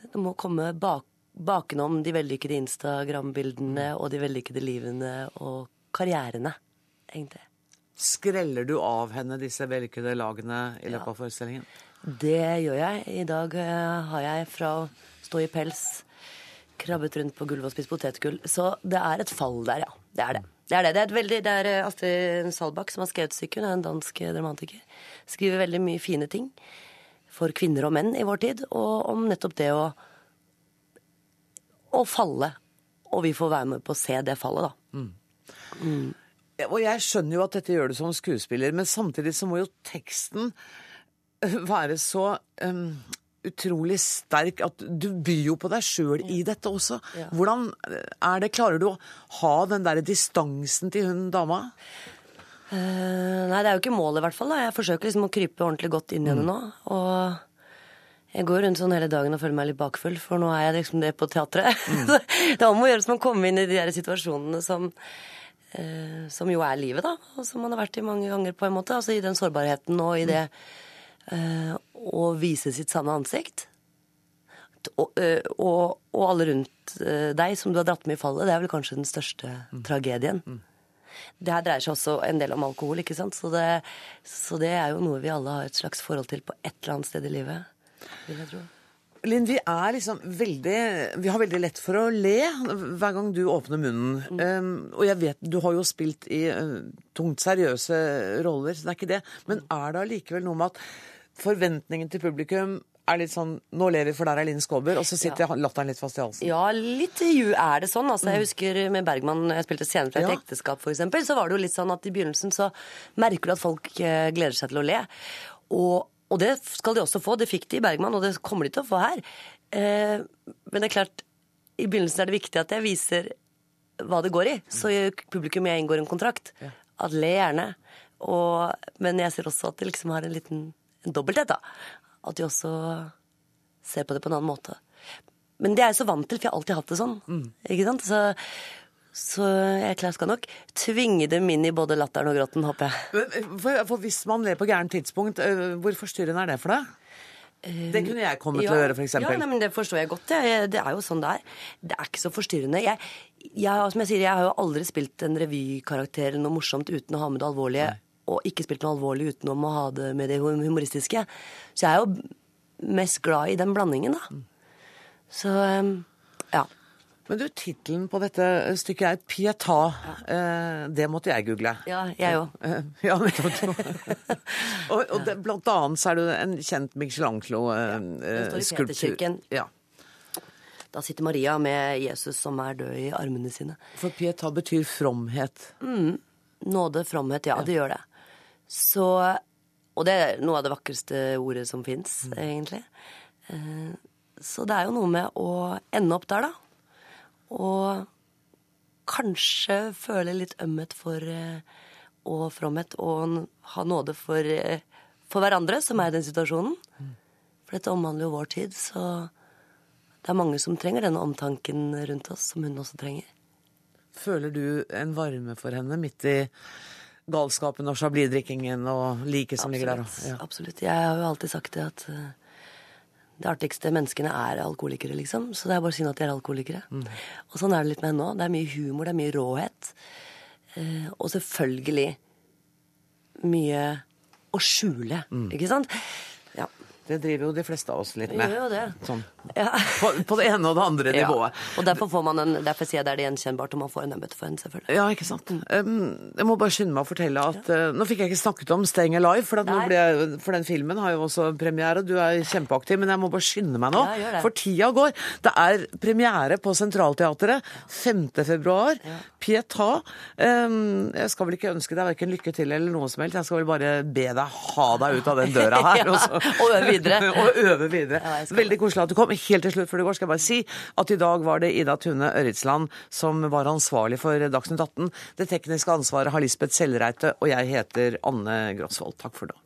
Det må komme bak, bakenom de vellykkede Instagram-bildene og de vellykkede livene og karrierene, egentlig. Skreller du av henne disse vellykkede lagene i løpet ja. av forestillingen? Det gjør jeg. I dag uh, har jeg fra å stå i pels krabbet rundt på gulvet og spist potetgull. Så det er et fall der, ja. Det er det. Det er det. Det er, veldig, det er eh, Astrid Salbakk som har skrevet stykket. Hun er en dansk dramatiker. Skriver veldig mye fine ting for kvinner og menn i vår tid, og om nettopp det å, å falle. Og vi får være med på å se det fallet, da. Mm. Mm. Og jeg skjønner jo at dette gjør du som skuespiller, men samtidig så må jo teksten være så um, utrolig sterk at du byr jo på deg sjøl i dette også. Hvordan er det? Klarer du å ha den der distansen til hun dama? Uh, nei, det er jo ikke målet, i hvert fall. Da. Jeg forsøker liksom å krype ordentlig godt inn i henne nå. Og jeg går rundt sånn hele dagen og føler meg litt bakfull, for nå er jeg liksom det på teatret. det er om å gjøre som å komme inn i de der situasjonene som uh, som jo er livet, da. Og som man har vært i mange ganger, på en måte. Altså i den sårbarheten og i det eh, å vise sitt sanne ansikt. Og, eh, og, og alle rundt eh, deg som du har dratt med i fallet, det er vel kanskje den største tragedien. Det her dreier seg også en del om alkohol, ikke sant. Så det, så det er jo noe vi alle har et slags forhold til på et eller annet sted i livet, vil jeg tro. Linn, vi er liksom veldig Vi har veldig lett for å le hver gang du åpner munnen. Um, og jeg vet, du har jo spilt i uh, tungt seriøse roller, så det er ikke det. Men er det allikevel noe med at forventningen til publikum er litt sånn Nå ler vi, for der er Linn Skåber, og så sitter Ja. latteren litt fast i halsen. Ja, litt er det sånn. Altså, jeg husker med Bergman, jeg spilte scener fra et Ja. ekteskap f.eks., så var det jo litt sånn at i begynnelsen så merker du at folk eh, gleder seg til å le. Og, og det skal de også få. Det fikk de i Bergman, og det kommer de til å få her. Eh, men det er klart, i begynnelsen er det viktig at jeg viser hva det går i. Så gjør publikum og jeg inngår en kontrakt. At le gjerne. Og, men jeg ser også at det liksom har en liten en dobbelthet, da. At de også ser på det på en annen måte. Men det er jeg så vant til, for jeg har alltid hatt det sånn. Ikke sant? Så, så jeg er klaska nok tvinge dem inn i både latteren og gråten, håper jeg. Eh, For, for hvis man ler på gærent tidspunkt, eh, hvor forstyrrende er det for deg? Det kunne jeg kommet til å gjøre, f.eks. Ja, nei, men det forstår jeg godt. Det, det er jo sånn det er. Det er ikke så forstyrrende. Jeg, jeg, som jeg sier, jeg har jo aldri spilt en revykarakter eller noe morsomt uten å ha med det alvorlige, og ikke spilt noe alvorlig utenom å ha det med det humoristiske. Så jeg er jo mest glad i den blandingen, da. Så um, ja. Men du, tittelen på dette stykket er 'Pietà'. Eh, det måtte jeg google. Ja, jeg òg. Eh, ja, og og det, blant annet så er du en kjent Michelangelo-skulptur. Peterkirken. ja. Da sitter Maria med Jesus som er død i armene sine. For pietà betyr fromhet. Mm. Nåde, fromhet, ja, det gjør det. Så Og det er noe av det vakreste ordet som fins, egentlig. Eh, Så det er jo noe med å ende opp der, da. Og kanskje føle litt ømhet for eh, og fromhet, og ha nåde for, eh, for hverandre som er i den situasjonen. For dette omhandler jo vår tid, så det er mange som trenger denne omtanken rundt oss, som hun også trenger. Føler du en varme for henne midt i galskapen og chablis-drikkingen og liket som ligger der? Ja. Absolutt. Jeg har jo alltid sagt det at det artigste menneskene er alkoholikere, liksom. Så det er bare synd at de er alkoholikere. Og sånn er det litt med henne òg. Det er mye humor, det er mye råhet. Eh, og selvfølgelig mye å skjule, ikke sant? Det driver jo de fleste av oss litt med. jo det. Sånn. Ja. På, på det ene og det andre Ja. nivået. Og derfor, får man en, derfor sier jeg det er det gjenkjennbart, og man får en embete for henne, selvfølgelig. Ja, ikke sant. Um, jeg må bare skynde meg å fortelle at uh, Nå fikk jeg ikke snakket om Staying Alive, for, ble jeg, for den filmen har jo også premiere. Du er kjempeaktiv, men jeg må bare skynde meg nå. Ja. For tida går. Det er premiere på Centralteatret 5. februar. Pietà. Um, jeg skal vel ikke ønske deg verken lykke til eller noe som helst. Jeg skal vel bare be deg ha deg ut av den døra her. Så- og øve videre. og øve videre. Ja, Veldig koselig at du kom. Helt til slutt før du går, skal jeg bare si at i dag var det Ida Tune Ørritsland som var ansvarlig for Dagsnytt 18. Det tekniske ansvaret har Lisbeth Sellreite, og jeg heter Anne Grosvold. Takk for det.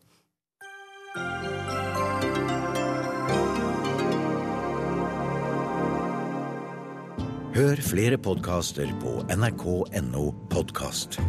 Hør flere podkaster på nrk.no podkast.